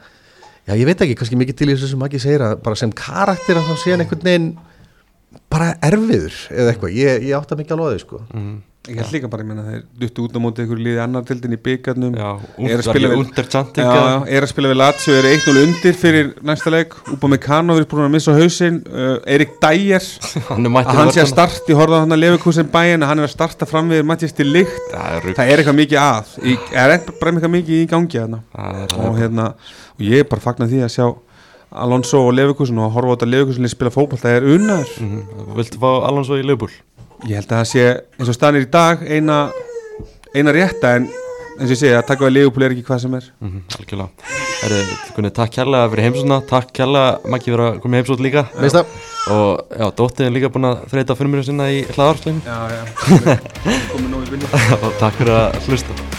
já ég veit ekki, kannski mikið til í þessu sem ekki segir að bara sem karakter að þá sé hann einhvern veginn bara erfiður eða eitthvað, ég, ég átta mikið alveg sko. Ég held líka bara, ég meina, þeir duttu út á móti einhverju liði annar tildin í byggarnum er að spila við er að við Lazio, er 1-0 undir fyrir næsta leik, Úpa Mekano er búin að missa hausinn, uh, Erik er að hann sé að starta, horfði á hann að Leverkusen bæin hann er að starta fram við Mattias til lykt það er það eitthvað mikið að. Í, er eitthvað mikið í gangi það og hérna, og ég er bara fagnar því að sjá Alonso og Leverkusen og að horfa á þetta Leverkusen spila fótball, það er unnaður. Mhm. viltu fá Alonso í lögbúl Ég held að það sé eins og stanir í dag eina, eina rétta en eins og ég segi að taka við Leopold er ekki hvað sem er. Mhm, algjörlega. Herri, Gunni, takk kærlega fyrir heimsóna takk kærlega Maggi fyrir að koma í heimsótt líka. Veist það? og já, dóttiðin líka búin að þreita fyrir mér sinna í hlaðarslegin Já, já, komið nóg í vinnu. Og takk fyrir að hlusta